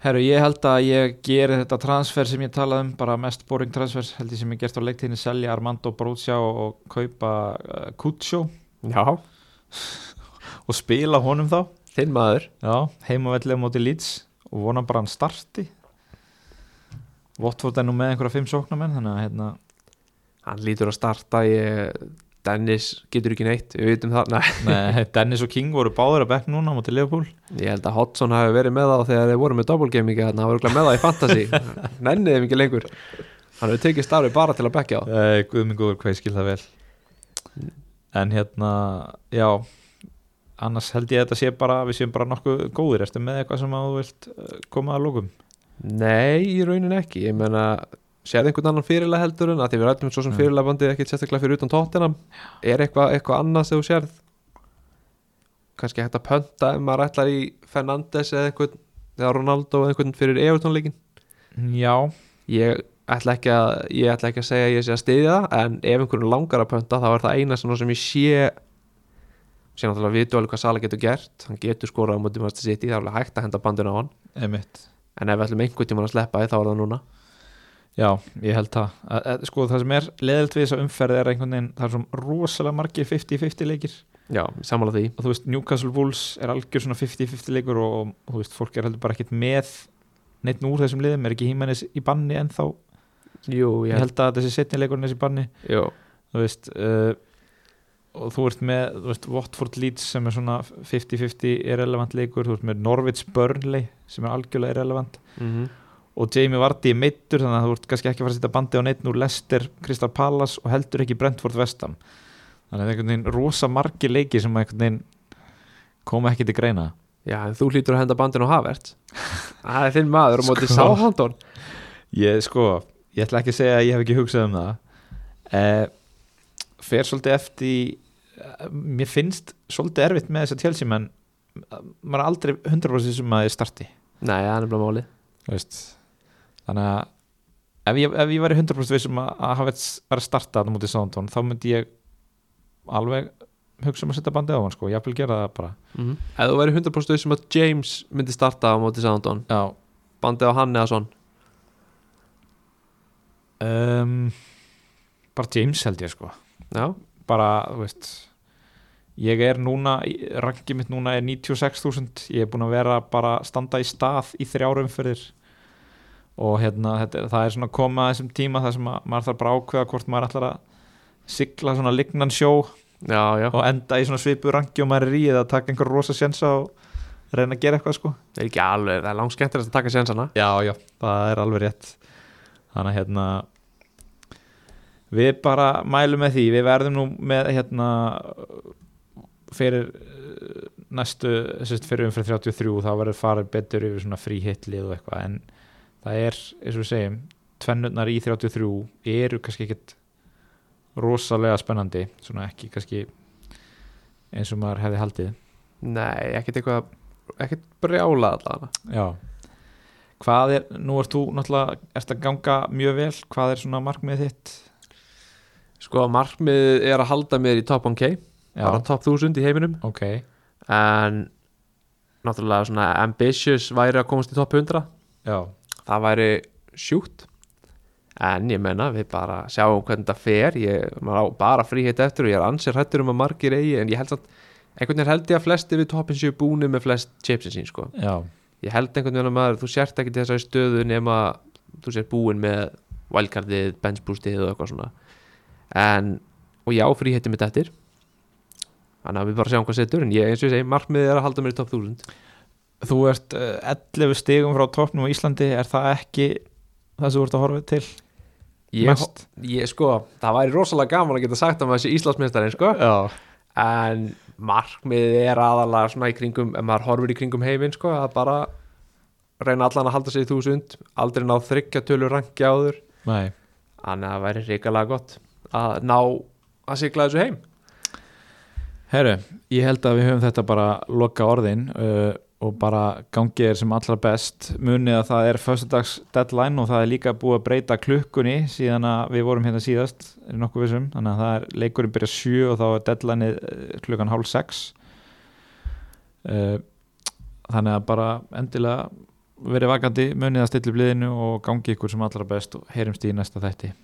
Herru, ég held að ég geri þetta transfer sem ég talaði um, bara mest boring transfer, held ég sem ég gert á leiktíðinni, selja Armando Borussia og, og kaupa uh, Kutsjó já, og spila honum þá, þinn maður. Já, heimavellega móti Leeds og vona bara hann starti. Watford er nú með einhverja fimm sóknarmenn, þannig að hérna, hann lítur að starta ég, Dennis getur ekki neitt við vitum það, nei, Dennis og King voru báður að bekk núna á móti Liverpool. ég held að Hodgson hafi verið með þá þegar þeir voru með double gaming þannig að hann var örugglega með það í fantasy. Nennið þeim ekki lengur. Hann hefur tekið starfi bara til að bekja á Uh, Guðmingur, hvað ég skil það vel. En hérna Já Annars held ég að þetta sé bara Við séum bara nokkuð góðir. Ertu með eitthvað sem að þú vilt uh, koma að lókum Nei, í raunin ekki. Ég meina, sérði einhvern annan fyrirlega heldur en að því við rættum svo sem fyrirlega bandið ekkert sérstaklega fyrir utan tóttina Er eitthvað eitthva annað sem þú sérð? Kannski hægt að pönta ef maður ætlar í Fernandes eða einhvern eða Ronaldo eða einhvern fyrir Everton leikin Já. Ég ætla ekki að ég ætla ekki að segja að ég sé að styðja það en ef einhvern langar að pönta þá er það eina sem, ég sé sé náttúrulega vitu alveg hvað Sala getur gert. Hann getur skorað á móti Master City það er hægt að henda bandinu á hann. Einmitt. En ef við ætlum einhvern tímann að sleppa því þá er það núna Já, ég held það. Að, að, Sko það sem er leðilt við þessa umferð er einhvern veginn Það er svo rosalega margir 50-50 leikir. Já, sammála því. Og þú veist, Newcastle Wolves er algjör svona 50-50 leikur Og, og þú veist, fólk er heldur bara ekkert með Neitt úr þessum liðum. Er ekki hímennis í banni ennþá? Jú, Ég held að þessi setni leikurinn þessi banni. Jú, þú veist uh, og þú ert með þú veist, Watford Leeds sem er svona 50-50 irrelevant leikur, þú ert með Norwich Burnley sem er algjörlega irrelevant. Mm og Jamie Vardy er meittur þannig að þú ert kannski ekki að fara að setja bandi á neitt úr Leicester, Crystal Palace og heldur ekki Brentford Vestam þannig að það er einhvern veginn rosa margi leiki sem einhvern veginn koma ekki til greina. Já, en þú hlýtur að henda bandinu á Havert Það er þinn maður á móti Sko. Sáhandón ég sko, ég ætla ekki að segja að ég hef ekki hugsað um það. Uh, fer svolítið eftir uh, mér finnst svolítið erfitt með þess að tjálsi menn maður er aldrei 100% sem að þið starti. Nei, það er nefnilega máli þú veist þannig að ef ég, ef ég væri 100% vissum að, að hafa verið að starta þetta mútið Sántón þá myndi ég alveg hugsa um að setja bandið á hann sko, ég vil gera það bara. Mm Ef þú væri 100% sem að James myndi starta á móti Sáhandón já. bandið á hann eða svon um, bara James held ég sko. Já, bara, þú veist ég er núna, rangið mitt núna er 96.000, ég er búin að vera bara standa í stað í þrjárum fyrir og hérna þetta, það er svona koma þessum tíma þar sem að, maður þarf bara ákveða hvort maður ætlar að sigla svona lignan sjó já, já. og enda í svona svipu rangi og maður er í eða taka einhver rosa sjensa og reyna að gera eitthvað sko. Það er ekki alveg, það er langt skemmtilegt að taka sénsana. Já, já, það er alveg rétt. Þannig að hérna við bara mælum með því. Við verðum nú með hérna fyrir eh, næstu, fyrir umfyrir 33 þá verður farið betur yfir svona frí hitlið og eitthvað. En það er, eins og við segjum tvennurnar í 33 eru kannski ekkit rosalega spennandi svona ekki kannski eins og maður hefði haldið. Nei, ekkert eitthvað ekkert brjála allavega. Já. Hvað er, nú ert þú náttúrulega ert að ganga mjög vel, hvað er svona markmið þitt? Sko, markmið er að halda mér í top 1k Já, bara top 1000 í heiminum. Ok. En náttúrulega svona ambitious væri að komast í top 100 Já, það væri sjúkt. En ég menna við bara sjáum hvernig þetta fer. Ég maður á bara fríheit eftir og ég er ansir hættur um að margir eigi en ég held að einhvern veginn held ég að flesti við toppin séu búni með flest chipsin sín sko. Já, ég held einhvern veginn að maður, þú sért ekki til þessari stöðu nema þú sért búin með wildcardið, benchboostið og eitthvað svona. En, og já, fríheiti mitt eftir. Þannig að við bara sjáum hvað setur en ég, eins og ég segi, markmiðið er að halda mér í top 1000 þú ert uh, 11 stigum frá toppnum á Íslandi, er það ekki það sem þú ert að horfa til? ég, ég, sko, það væri rosalega gaman að geta sagt að maður sé Íslandsmeistarinn, sko. En markmiðið er aðalega svona í kringum, ef maður horfir í kringum heiminn, sko, að bara reyna allan að halda sig í 1000 aldrei ná þryggja tölur rangi áður. Nei. Þannig að það væri ríkalega gott að ná að sigla þessu heim. Herru, ég held að við höfum þetta bara loka orðin. Uh, og bara gangið er sem allra best. Munið að það er föstudags deadline og það er líka búið að breyta klukkunni síðan að við vorum hérna síðast nokkuð vissum, þannig að það er leikurinn byrja 7 og þá er deadline klukkan hálf 6 uh, þannig að bara endilega verið vakandi munið að stilla upp liðinu og gangi ykkur sem allra best og heyrumst í næsta þætti